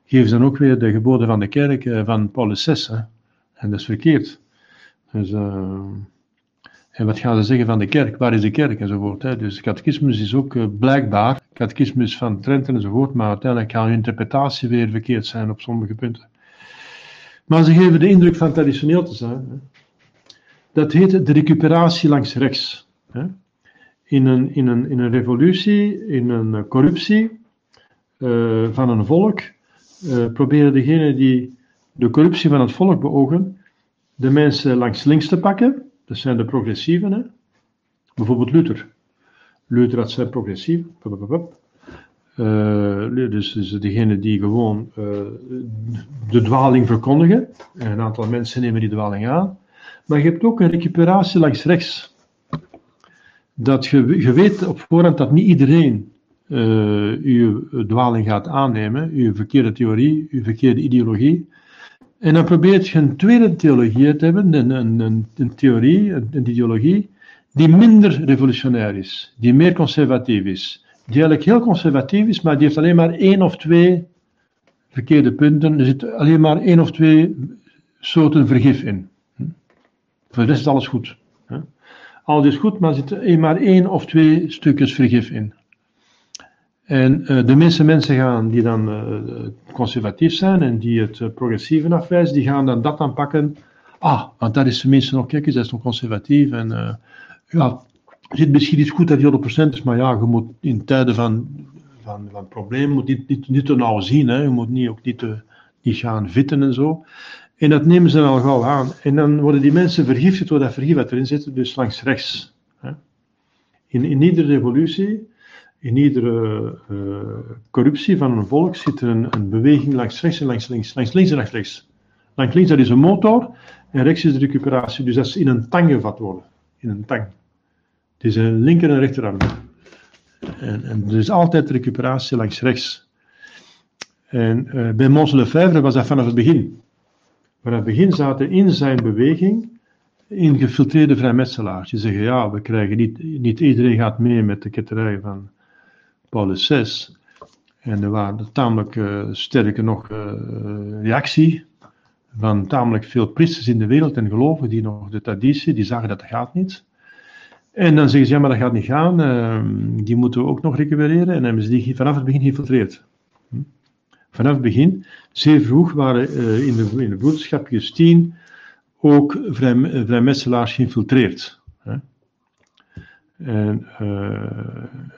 geven ze dan ook weer de geboden van de kerk eh, van Paulus VI. Hè. En dat is verkeerd. Dus, uh, en wat gaan ze zeggen van de kerk? Waar is de kerk? Enzovoort. Hè. Dus catechismus is ook blijkbaar, catechismus van Trent enzovoort, maar uiteindelijk kan hun interpretatie weer verkeerd zijn op sommige punten. Maar ze geven de indruk van traditioneel te zijn. Hè. Dat heet de recuperatie langs rechts. Hè. In, een, in, een, in een revolutie, in een corruptie uh, van een volk, uh, proberen degenen die de corruptie van het volk beogen, de mensen langs links te pakken. Dat zijn de progressieven. Hè. Bijvoorbeeld Luther. Luther had zijn progressief. Uh, dus, dus degene die gewoon uh, de dwaling verkondigen. En een aantal mensen nemen die dwaling aan. Maar je hebt ook een recuperatie langs rechts. Dat je, je weet op voorhand dat niet iedereen uh, uw dwaling gaat aannemen, uw verkeerde theorie, uw verkeerde ideologie. En dan probeert je een tweede theologie te hebben, een, een, een, theorie, een ideologie, die minder revolutionair is, die meer conservatief is die eigenlijk heel conservatief is, maar die heeft alleen maar één of twee verkeerde punten. Er zit alleen maar één of twee soorten vergif in. Voor de rest is alles goed. Alles is goed, maar er zit maar één of twee stukjes vergif in. En uh, de meeste mensen gaan die dan uh, conservatief zijn en die het uh, progressieve afwijzen, die gaan dan dat aanpakken. Ah, want dat is tenminste nog, kijk eens, dat is nog conservatief. En ja, zit misschien iets goed dat die 100% is, maar ja, je moet in tijden van, van, van problemen moet niet, niet, niet te nauw zien. Hè. Je moet niet, ook niet, te, gaan vitten en zo. En dat nemen ze dan al gauw aan. En dan worden die mensen vergiftigd door dat vergif wat erin zit, dus langs rechts. Hè. In, in iedere revolutie, in iedere uh, corruptie van een volk zit er een, een, beweging langs rechts en langs links. Langs links en rechts. Langs links is een motor en rechts is de recuperatie. Dus dat is in een tang gevat worden. In een tang. Het is een linker en rechterarm. En, en er is altijd recuperatie langs rechts. En uh, bij Mons Lefebvre was dat vanaf het begin. Vanaf het begin zaten in zijn beweging ingefiltreerde vrijmetselaars. Die zeggen, ja, we krijgen niet, niet iedereen gaat mee met de ketterij van Paulus VI. En er waren tamelijk uh, sterke nog uh, reactie van tamelijk veel priesters in de wereld en geloven die nog de traditie, die zagen dat dat gaat niet. En dan zeggen ze, ja, maar dat gaat niet gaan, uh, die moeten we ook nog recupereren. En hebben ze die vanaf het begin geïnfiltreerd. Hm? Vanaf het begin, zeer vroeg, waren uh, in, de, in de Justine ook vrij, vrijmetselaars geïnfiltreerd. Hè? En,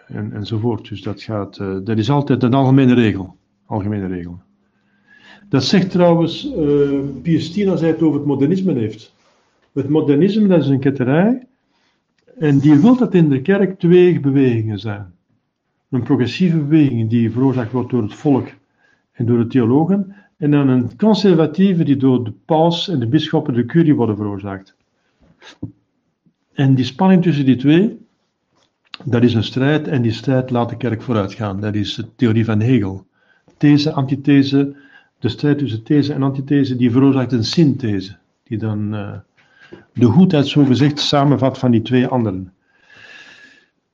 en, enzovoort. Dus dat, gaat, dat is altijd een algemene regel. Algemene regel. Dat zegt trouwens uh, Pius X als hij het over het modernisme heeft. Het modernisme dat is een ketterij en die wil dat in de kerk twee bewegingen zijn. Een progressieve beweging die veroorzaakt wordt door het volk en door de theologen en dan een conservatieve die door de paus en de bisschoppen, de curie worden veroorzaakt. En die spanning tussen die twee, dat is een strijd en die strijd laat de kerk vooruitgaan. Dat is de theorie van Hegel. These, antithese, de strijd tussen these en antithese, die veroorzaakt een synthese, die dan uh, de goedheid zogezegd samenvat van die twee anderen.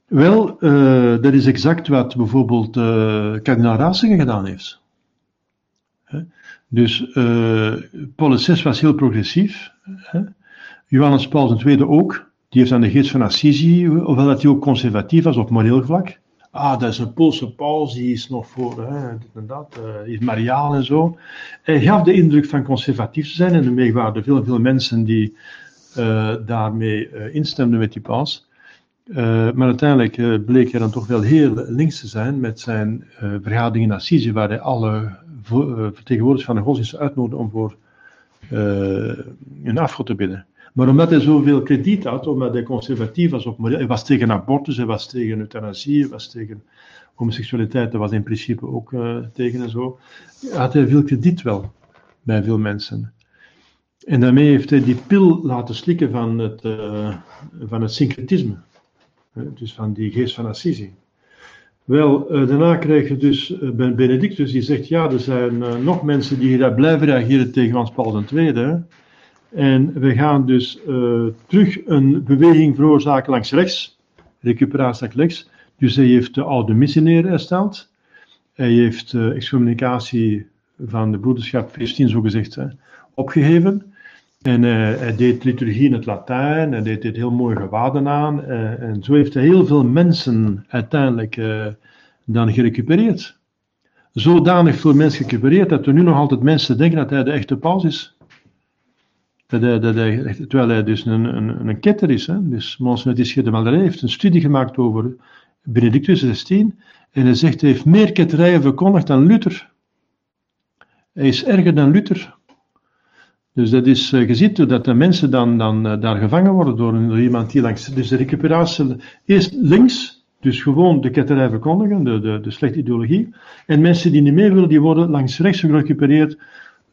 Wel, uh, dat is exact wat bijvoorbeeld uh, kardinaal Ratzinger gedaan heeft. Dus uh, Paulus VI was heel progressief. Hè? Johannes Paul II ook. Die heeft aan de geest van Assisi, hoewel dat hij ook conservatief was op moreel vlak. Ah, dat is een Poolse paus, die is nog voor hè, dit en dat, is mariaal en zo. Hij gaf de indruk van conservatief te zijn en daarmee waren veel, veel mensen die daarmee uh, instemden met die paus. maar uiteindelijk bleek hij dan toch wel heel links te zijn met zijn vergadering in Assisi, waar hij alle vertegenwoordigers van de godsdienst uitnodigde om voor een afgod te bidden. Maar omdat hij zoveel krediet had, omdat hij conservatief was op hij was tegen abortus, hij was tegen euthanasie, hij was tegen homoseksualiteit, dat was in principe ook tegen en zo, had hij veel krediet wel bij veel mensen. En daarmee heeft hij die pil laten slikken van het, uh, van het syncretisme, dus van die geest van Assisi. Wel, uh, daarna krijg je dus Benedictus die zegt, ja, er zijn nog mensen die daar blijven reageren tegen Hans Paul II. En we gaan dus terug een beweging veroorzaken langs rechts, recuperatie rechts. Dus hij heeft de oude missionairen hersteld. Hij heeft excommunicatie van de broederschap 15 zo gezegd hè. En uh, hij deed liturgie in het Latijn, hij deed dit heel mooie gewaden aan. Uh, en zo heeft hij heel veel mensen uiteindelijk uh, dan gerecupereerd. Zodanig veel mensen gerecupereerd dat er nu nog altijd mensen denken dat hij de echte paus is. Dat hij, dat hij, terwijl hij dus een, een, een ketter is. Hè? Dus Tissier de Malderij heeft een studie gemaakt over Benedictus XVI. En hij zegt, hij heeft meer ketterijen verkondigd dan Luther. Hij is erger dan Luther. Dus dat is uh, gezien dat de mensen dan, dan uh, daar gevangen worden door, iemand die langs. Dus de recuperatie eerst links, dus gewoon de ketterij verkondigen, de, de, de slechte ideologie. En mensen die niet meer willen, die worden langs rechts gerecupereerd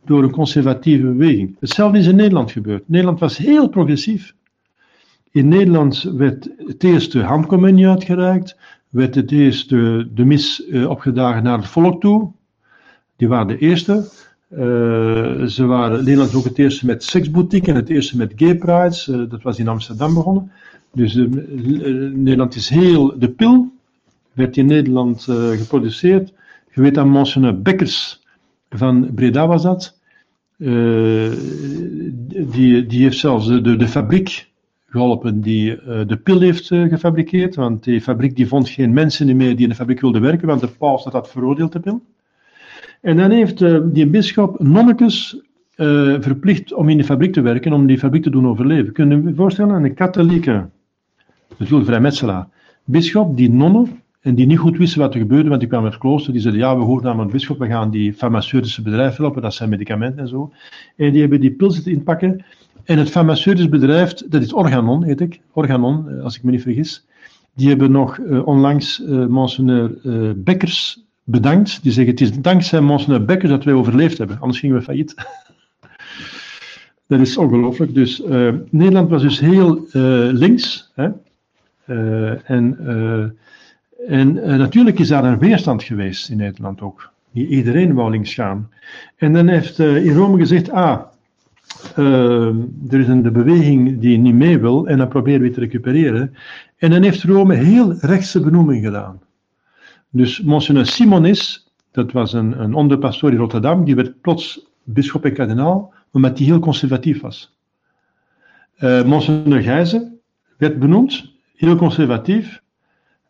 door een conservatieve beweging. Hetzelfde is in Nederland gebeurd. Nederland was heel progressief. In Nederland werd het eerst de handcommunie uitgereikt, werd het eerst de, mis uh, opgedragen naar het volk toe. Die waren de eerste. Uh, ze waren Nederland ook het eerste met seksboutique en het eerste met gay prides. Uh, dat was in Amsterdam begonnen. Dus Nederland is heel. De pil werd in Nederland geproduceerd. Je weet dat Monseigneur Bekkers van Breda was dat. Die, die heeft zelfs de, de, fabriek geholpen die de pil heeft gefabriceerd. Want die fabriek die vond geen mensen meer die in de fabriek wilden werken, want de paus had dat veroordeeld, de pil. En dan heeft die bisschop nonnekes verplicht om in de fabriek te werken, om die fabriek te doen overleven. Kunnen we je voorstellen? Een katholieke, bedoel vrijmetselaar, bisschop die nonnen en die niet goed wisten wat er gebeurde, want die kwamen uit het klooster, die zeiden, ja, we hoorden aan het bischop, we gaan die farmaceutische bedrijven helpen, dat zijn medicamenten en zo. En die hebben die pil zitten inpakken, en het farmaceutisch bedrijf, dat is Organon, heet ik, Organon, eh, als ik me niet vergis, die hebben nog onlangs uh, monseigneur Bekkers bedankt. Die zeggen, het is dankzij monseigneur Bekkers dat wij overleefd hebben, anders gingen we failliet. dat is ongelooflijk. Dus Nederland was dus heel links, hè? en en uh, natuurlijk is daar een weerstand geweest in Nederland ook. Iedereen wou links gaan. En dan heeft in Rome gezegd, ah, er is een de beweging die niet mee wil en dan proberen we te recupereren. En dan heeft Rome heel rechtse benoeming gedaan. Dus Monsignor Simonis, dat was een, een onderpastoor in Rotterdam, die werd plots bisschop en kardinaal, omdat hij heel conservatief was. Uh, Monsignor Gijzen werd benoemd, heel conservatief,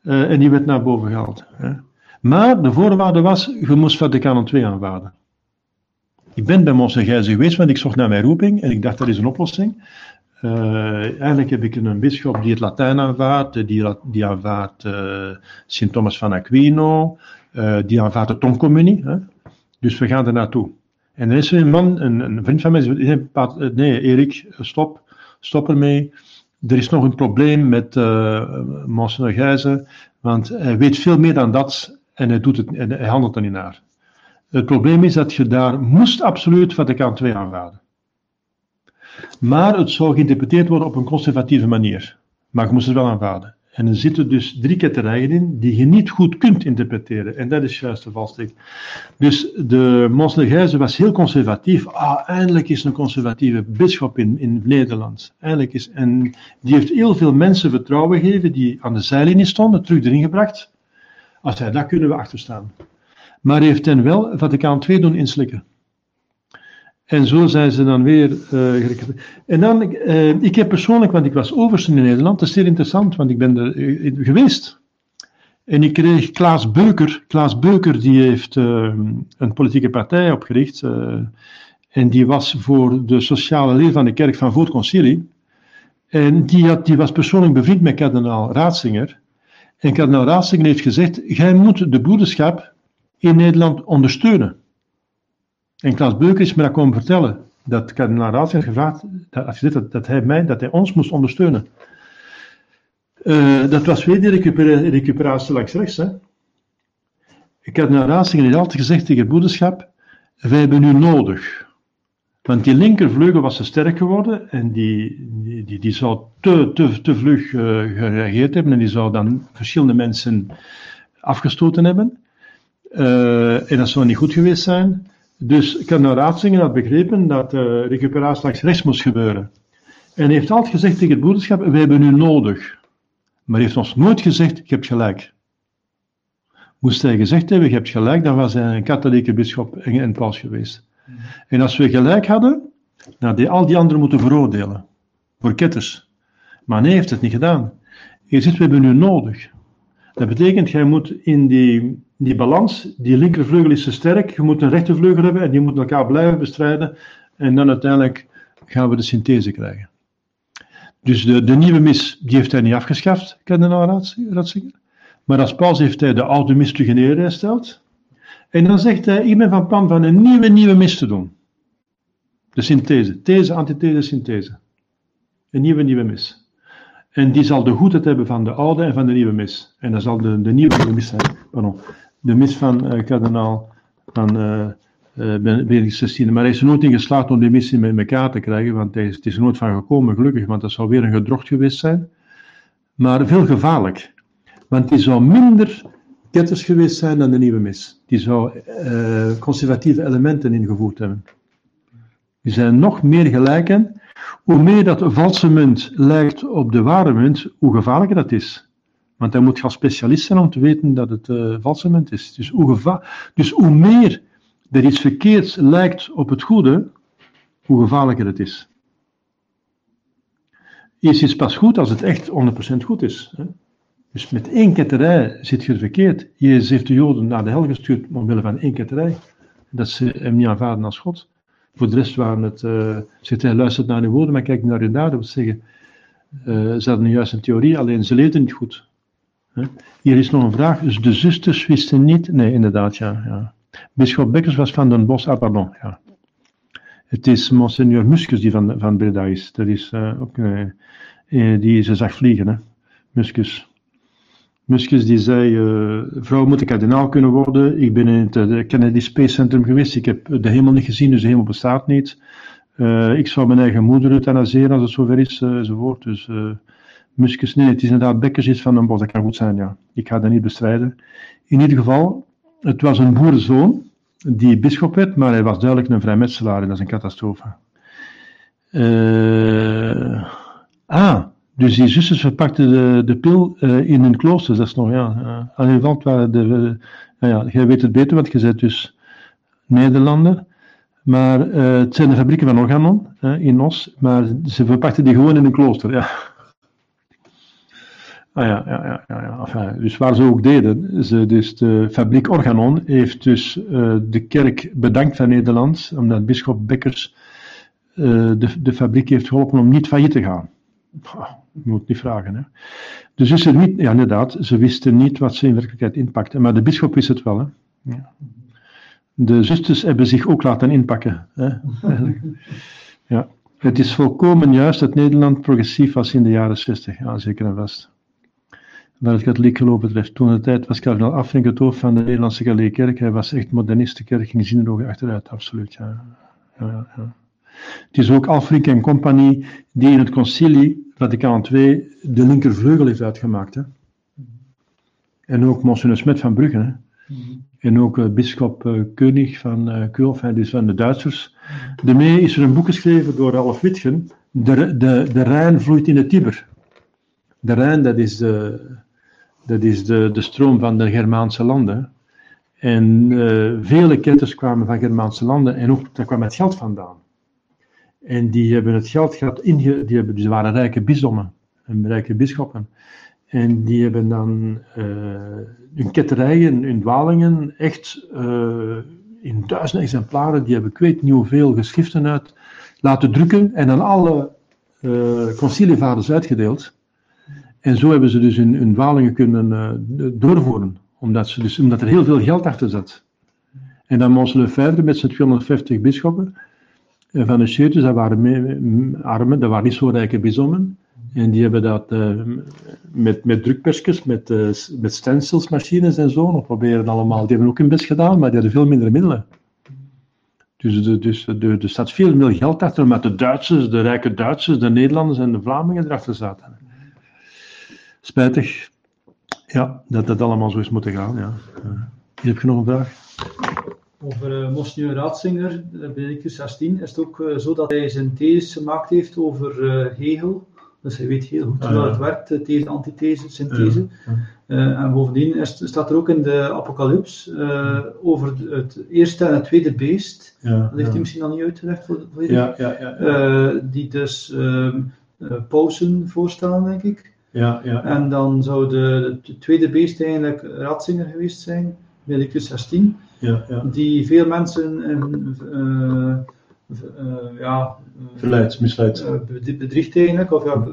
uh, en die werd naar boven gehaald. Hè. Maar de voorwaarde was, je moest Vaticaan II aanvaarden. Ik ben bij Monseigneur geweest, want ik zocht naar mijn roeping en ik dacht dat is een oplossing. Uh, eigenlijk heb ik een bischop die het Latijn aanvaardt, die, die aanvaardt Sint Thomas van Aquino, die aanvaardt de tongcommunie. Hè? Dus we gaan er naartoe. En er is een man, een, een vriend van mij, die zegt, nee Erik, stop, stop ermee. Er is nog een probleem met uh, Monsignor Gijzen, want hij weet veel meer dan dat en hij, doet het, en hij handelt er niet naar. Het probleem is dat je daar moest absoluut Vaticaan II aanvaarden. Maar het zou geïnterpreteerd worden op een conservatieve manier. Maar je moest het wel aanvaarden. En er zitten dus drie ketterijen in die je niet goed kunt interpreteren. En dat is juist de valstrik. Dus de Monsignor was heel conservatief. Ah, eindelijk is een conservatieve bisschop in, in Nederland. Eindelijk is, en die heeft heel veel mensen vertrouwen gegeven die aan de zijlinie stonden, terug erin gebracht. Als hij dat kunnen we achterstaan. Maar hij heeft hen wel Vaticaan II doen inslikken. En zo zijn ze dan weer. Uh, en dan, uh, ik heb persoonlijk, want ik was overste in Nederland, dat is zeer interessant, want ik ben er uh, geweest. En ik kreeg Klaas Beuker. Klaas Beuker die heeft een politieke partij opgericht. en die was voor de sociale leer van de kerk van voor het concilie. En die, had, die was persoonlijk bevriend met kardinaal Raatzinger. En kardinaal Raatzinger heeft gezegd: Gij moet de broederschap in Nederland ondersteunen. En Klaas Beuker is me dat komen vertellen. Dat kardinaal Raad heeft gevraagd dat, dat, dat, hij mij, dat hij ons moest ondersteunen. Uh, dat was weer die recuperatie langs rechts. Hè. Kardinaal Ratzinger heeft altijd gezegd tegen broederschap, wij hebben u nodig. Want die linkervleugel was te sterk geworden en die, die, die, zou te, te, te vlug uh, gereageerd hebben en die zou dan verschillende mensen afgestoten hebben. Uh, en dat zou niet goed geweest zijn. Dus kardinaal Ratzinger had begrepen dat de uh, recuperatie langs rechts moest gebeuren. En heeft altijd gezegd tegen het broederschap, wij hebben u nodig. Maar heeft ons nooit gezegd, je hebt gelijk. Moest hij gezegd hebben, je hebt gelijk, dan was hij een katholieke bischop en paus geweest. En als we gelijk hadden, dan hadden al die anderen moeten veroordelen. Voor ketters. Maar nee, heeft het niet gedaan. Hij zegt, we hebben u nodig. Dat betekent, jij moet in die die balans, die linkervleugel is te sterk, je moet een rechtervleugel hebben en die moeten elkaar blijven bestrijden en dan uiteindelijk gaan we de synthese krijgen. Dus de, de nieuwe mis, die heeft hij niet afgeschaft, kardinaal Ratzinger. Maar als paus heeft hij de oude mis terug in ere hersteld. En dan zegt hij, ik ben van plan van een nieuwe, nieuwe mis te doen. De synthese, these, antithese, synthese. Een nieuwe, nieuwe mis. En die zal de goedheid hebben van de oude en van de nieuwe mis. En dat zal de, de nieuwe mis zijn. Pardon de mis van uh, kardinaal van uh, Benedict XVI. Maar hij is er nooit in geslaagd om die missie met elkaar te krijgen, want is, het is er nooit van gekomen, gelukkig, want dat zou weer een gedrocht geweest zijn. Maar veel gevaarlijk, want die zou minder ketters geweest zijn dan de nieuwe mis. Die zou uh, conservatieve elementen ingevoerd hebben. Die zijn nog meer gelijken. Hoe meer dat valse munt lijkt op de ware munt, hoe gevaarlijker dat is. Want hij moet gaan specialist zijn om te weten dat het uh, valse munt is. Dus hoe, dus hoe meer er iets verkeerds lijkt op het goede, hoe gevaarlijker het is. Iets is pas goed als het echt 100% goed is. Hè? Dus met één ketterij zit je verkeerd. Jezus heeft de Joden naar de hel gestuurd omwille van één ketterij. Dat ze hem niet aanvaarden als God. Voor de rest waren het, uh, zegt hij, luistert naar uw woorden, maar kijk naar uw daden. Dat zeggen, uh, ze hadden juist een theorie, alleen ze leerden niet goed. Hier is nog een vraag. Dus de zusters wisten niet. Nee, inderdaad, ja. ja. Bisschop Bekkers was van Den Bosch. Ah, pardon. Ja. Het is Monseigneur Muskus die van, van Breda is. Dat is uh, ook, die ze zag vliegen, hè. Muskus. Muskus die zei: uh, Vrouw moet een kardinaal kunnen worden. Ik ben in het Kennedy Space Center geweest. Ik heb de hemel niet gezien, dus de hemel bestaat niet. ik zou mijn eigen moeder euthanaseren als het zover is, enzovoort. Dus Muskus, nee, het is inderdaad Bekkers is van een bos, dat kan goed zijn, ja. Ik ga dat niet bestrijden. In ieder geval, het was een boerenzoon die bischop werd, maar hij was duidelijk een vrijmetselaar en dat is een catastrofe. Uh, ah, dus die zusters verpakten de, de pil uh, in hun klooster, dat is nog, ja. Uh, aan de uh, ja, jij weet het beter, want je bent dus Nederlander. Maar het zijn de fabrieken van Organon in Os, maar ze verpakten die gewoon in een klooster, ja. Ah ja, ja, ja, ja. Enfin, dus waar ze ook deden, ze, dus de fabriek Organon heeft dus de kerk bedankt van Nederland, omdat bischop Bekkers de, de fabriek heeft geholpen om niet failliet te gaan. Je moet niet vragen. Hè. Dus is er niet, ja inderdaad, ze wisten niet wat ze in werkelijkheid inpakten, maar de bischop wist het wel. Hè. Ja. De zusters hebben zich ook laten inpakken. Hè. Ja. Het is volkomen juist dat Nederland progressief was in de jaren 60, ja, zeker en vast. Waar het katholiek geloof betreft. Toen de tijd was kardinaal Afrink het hoofd van de Nederlandse katholieke kerk. Hij was echt moderniste kerk, ging zinnelijk achteruit, absoluut. Ja. Ja, ja. Het is ook Alfrink en compagnie die in het concilie Vaticaan II de linkervleugel heeft uitgemaakt. Hè. En ook Monsignor Smet van Brugge. Hè. En ook uh, bischop uh, König van uh, Kulf, dus van de Duitsers. Daarmee is er een boek geschreven door Ralf Witgen. De, de, de Rijn vloeit in de Tiber. De Rijn, dat is de, dat is de, de stroom van de Germaanse landen. En vele ketters kwamen van Germaanse landen en ook daar kwam het geld vandaan. En die hebben het geld gehad, inge, die hebben, dus waren rijke bisdommen, rijke bisschoppen. En die hebben dan uh, hun ketterijen, hun dwalingen, echt uh, in duizenden exemplaren, die hebben ik weet niet hoeveel geschriften uit laten drukken en aan alle uh, concilievaders uitgedeeld. En zo hebben ze dus hun, hun dwalingen kunnen doorvoeren, omdat, ze dus, omdat er heel veel geld achter zat. En dan Mons Lefebvre met zijn 250 bisschoppen, van de Cheertjes, dat waren armen, dat waren niet zo rijke bisommen. En die hebben dat uh, met, met drukpersjes, met, uh, met stencilsmachines en zo nog proberen allemaal. Die hebben ook hun best gedaan, maar die hadden veel minder middelen. Dus, de, dus de, er staat veel meer geld achter, omdat de Duitsers, de rijke Duitsers, de Nederlanders en de Vlamingen erachter zaten. Spijtig, ja, dat dat allemaal zo is moeten gaan. Ja. Hier heb je nog een vraag? Over uh, Monsignor Ratzinger, Benedictus 16, is het ook uh, zo dat hij zijn thesis gemaakt heeft over uh, Hegel. Dus hij weet heel goed ah, hoe het werkt, these, antithese, synthese. Ja. en bovendien is, staat er ook in de Apocalyps over het eerste en het tweede beest. Ja, dat heeft hij misschien al niet uitgelegd voor, voor ja, ja, ja, Die dus pauzen voorstellen, denk ik. Ja, ja. En dan zou de, de tweede beest eigenlijk Ratzinger geweest zijn, Benedictus 16 ja, ja. die veel mensen uh, uh, ja, verleidt, misleidt. bedriegt eigenlijk, of ja,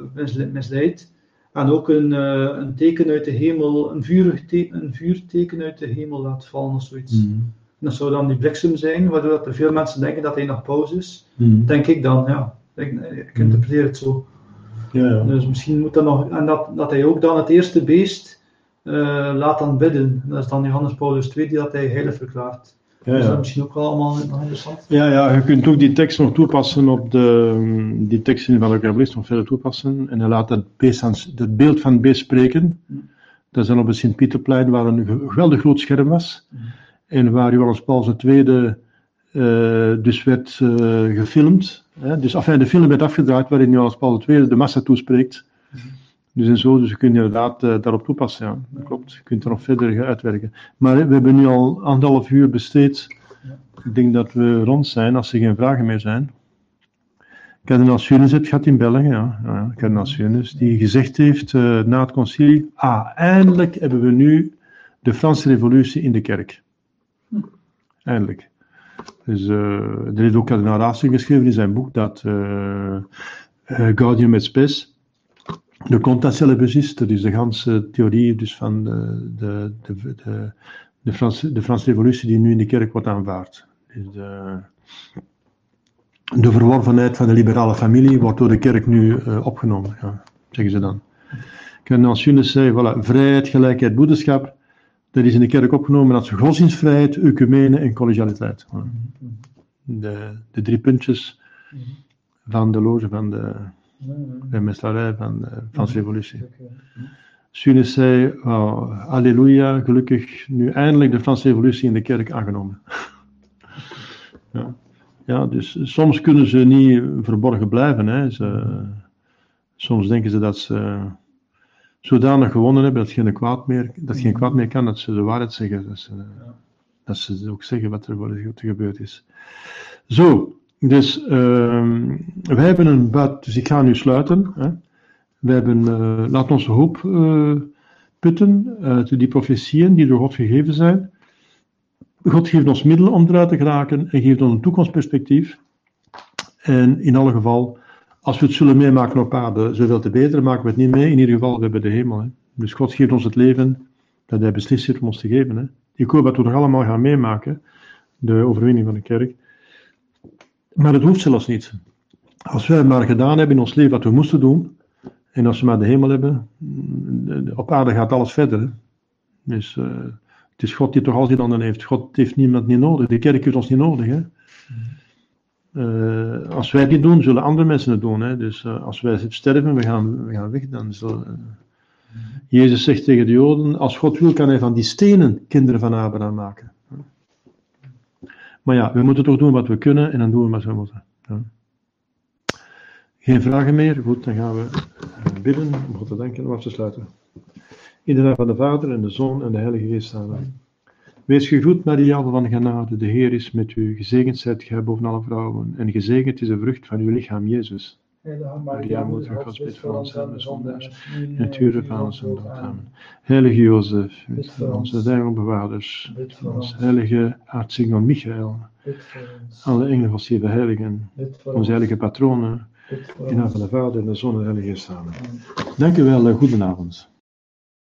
misleidt. En ook een, een teken uit de hemel, een, vurig teken, een vuurteken uit de hemel laat vallen of zoiets. Mm. Dat zou dan die bliksem zijn, waardoor dat er veel mensen denken dat hij nog pauze is. Mm. Denk ik dan, ja. Ik, ik interpreteer het zo. Ja, ja. Dus misschien moet dat nog, en dat, dat hij ook dan het eerste beest laat dan bidden. Dat is dan Johannes Paulus II die dat hij heilig verklaart. Ja, ja. Dus dat is misschien ook wel allemaal interessant. Ja, ja, je kunt ook die tekst nog toepassen op de, die tekst in de Gabrielist nog verder toepassen. En hij laat het, beest aan, het beeld van het beest spreken. Mm. Dat is dan op het Sint-Pieterplein, waar een geweldig groot scherm was. Mm. En waar Johannes Paulus II uh, dus werd uh, gefilmd. Hè? Dus enfin, de film werd afgedraaid waarin Johannes Paulus II de massa toespreekt. Mm. Dus en zo, dus je kunt inderdaad uh, daarop toepassen, ja. Dat klopt. Je kunt er nog verder uitwerken. Maar we hebben nu al anderhalf uur besteed. Ik denk dat we rond zijn, als er geen vragen meer zijn. Kardinaal Sunes heeft gehad in België, ja. ja Kardinaal Sunes, die gezegd heeft uh, na het concilie, ah, eindelijk hebben we nu de Franse revolutie in de kerk. Eindelijk. Dus uh, er heeft ook kardinaal Ratzinger geschreven in zijn boek dat Gaudium et Spes de dat is de ganse theorie dus van de, de, de, de, de, Franse, de Franse revolutie die nu in de kerk wordt aanvaard. Dus de, de verworvenheid van de liberale familie wordt door de kerk nu uh, opgenomen, ja, zeggen ze dan. Sunes zei, voilà, vrijheid, gelijkheid, broederschap, dat is in de kerk opgenomen als godsdienstvrijheid, ecumene en collegialiteit. De, de drie puntjes van de loge van de de meslarij van de Franse Revolutie. Sunes zei, oh, halleluja, gelukkig, nu eindelijk de Franse Revolutie in de kerk aangenomen. ja. ja, dus soms kunnen ze niet verborgen blijven. Hè. Ze, soms denken ze dat ze zodanig gewonnen hebben dat geen kwaad meer, dat geen kwaad meer kan, dat ze de waarheid zeggen. Dat ze, dat ze ook zeggen wat er gebeurd is. Zo, dus uh, wij hebben een bad, dus ik ga nu sluiten. Hè. We hebben, uh, laat onze hoop uh, putten uit die profetieën die door God gegeven zijn. God geeft ons middelen om eruit te geraken en geeft ons een toekomstperspectief. En in alle geval, als we het zullen meemaken op aarde, zoveel te beter, maken we het niet mee. In ieder geval, we hebben de hemel. Dus God geeft ons het leven dat Hij beslist heeft om ons te geven. Hè. Ik hoop dat we nog allemaal gaan meemaken, de overwinning van de kerk. Maar het hoeft zelfs niet. Als wij maar gedaan hebben in ons leven wat we moesten doen, en als we maar de hemel hebben, op aarde gaat alles verder. Dus uh, het is God die toch altijd dan heeft. God heeft niemand niet nodig. De kerk heeft ons niet nodig. Hè. Uh, als wij dit doen, zullen andere mensen het doen. Hè. Dus uh, als wij sterven, we gaan, we gaan weg, dan zal, Jezus zegt tegen de Joden: Als God wil, kan hij van die stenen kinderen van Abraham maken. Maar ja, we moeten toch doen wat we kunnen en dan doen we wat we moeten. Ja. Geen vragen meer? Goed, dan gaan we bidden om God te danken en af te sluiten. In de naam van de Vader en de Zoon en de Heilige Geest. Amen. Wees gegroet, Maria, van genade. De Heer is met u. Gezegend zijt gij boven alle vrouwen. En gezegend is de vrucht van uw lichaam, Jezus. Maria, moeder van bid voor ons en de zondaars. En uur van ons dood. Amen. Heilige Jozef, bid voor ons. De bewaarders. Bid voor ons. Heilige aartsengel Michael. Alle engelen van zeven heiligen. Onze heilige patronen. In naam van de Vader en de Zoon en de Heilige Geest. Dank u wel. Goedenavond.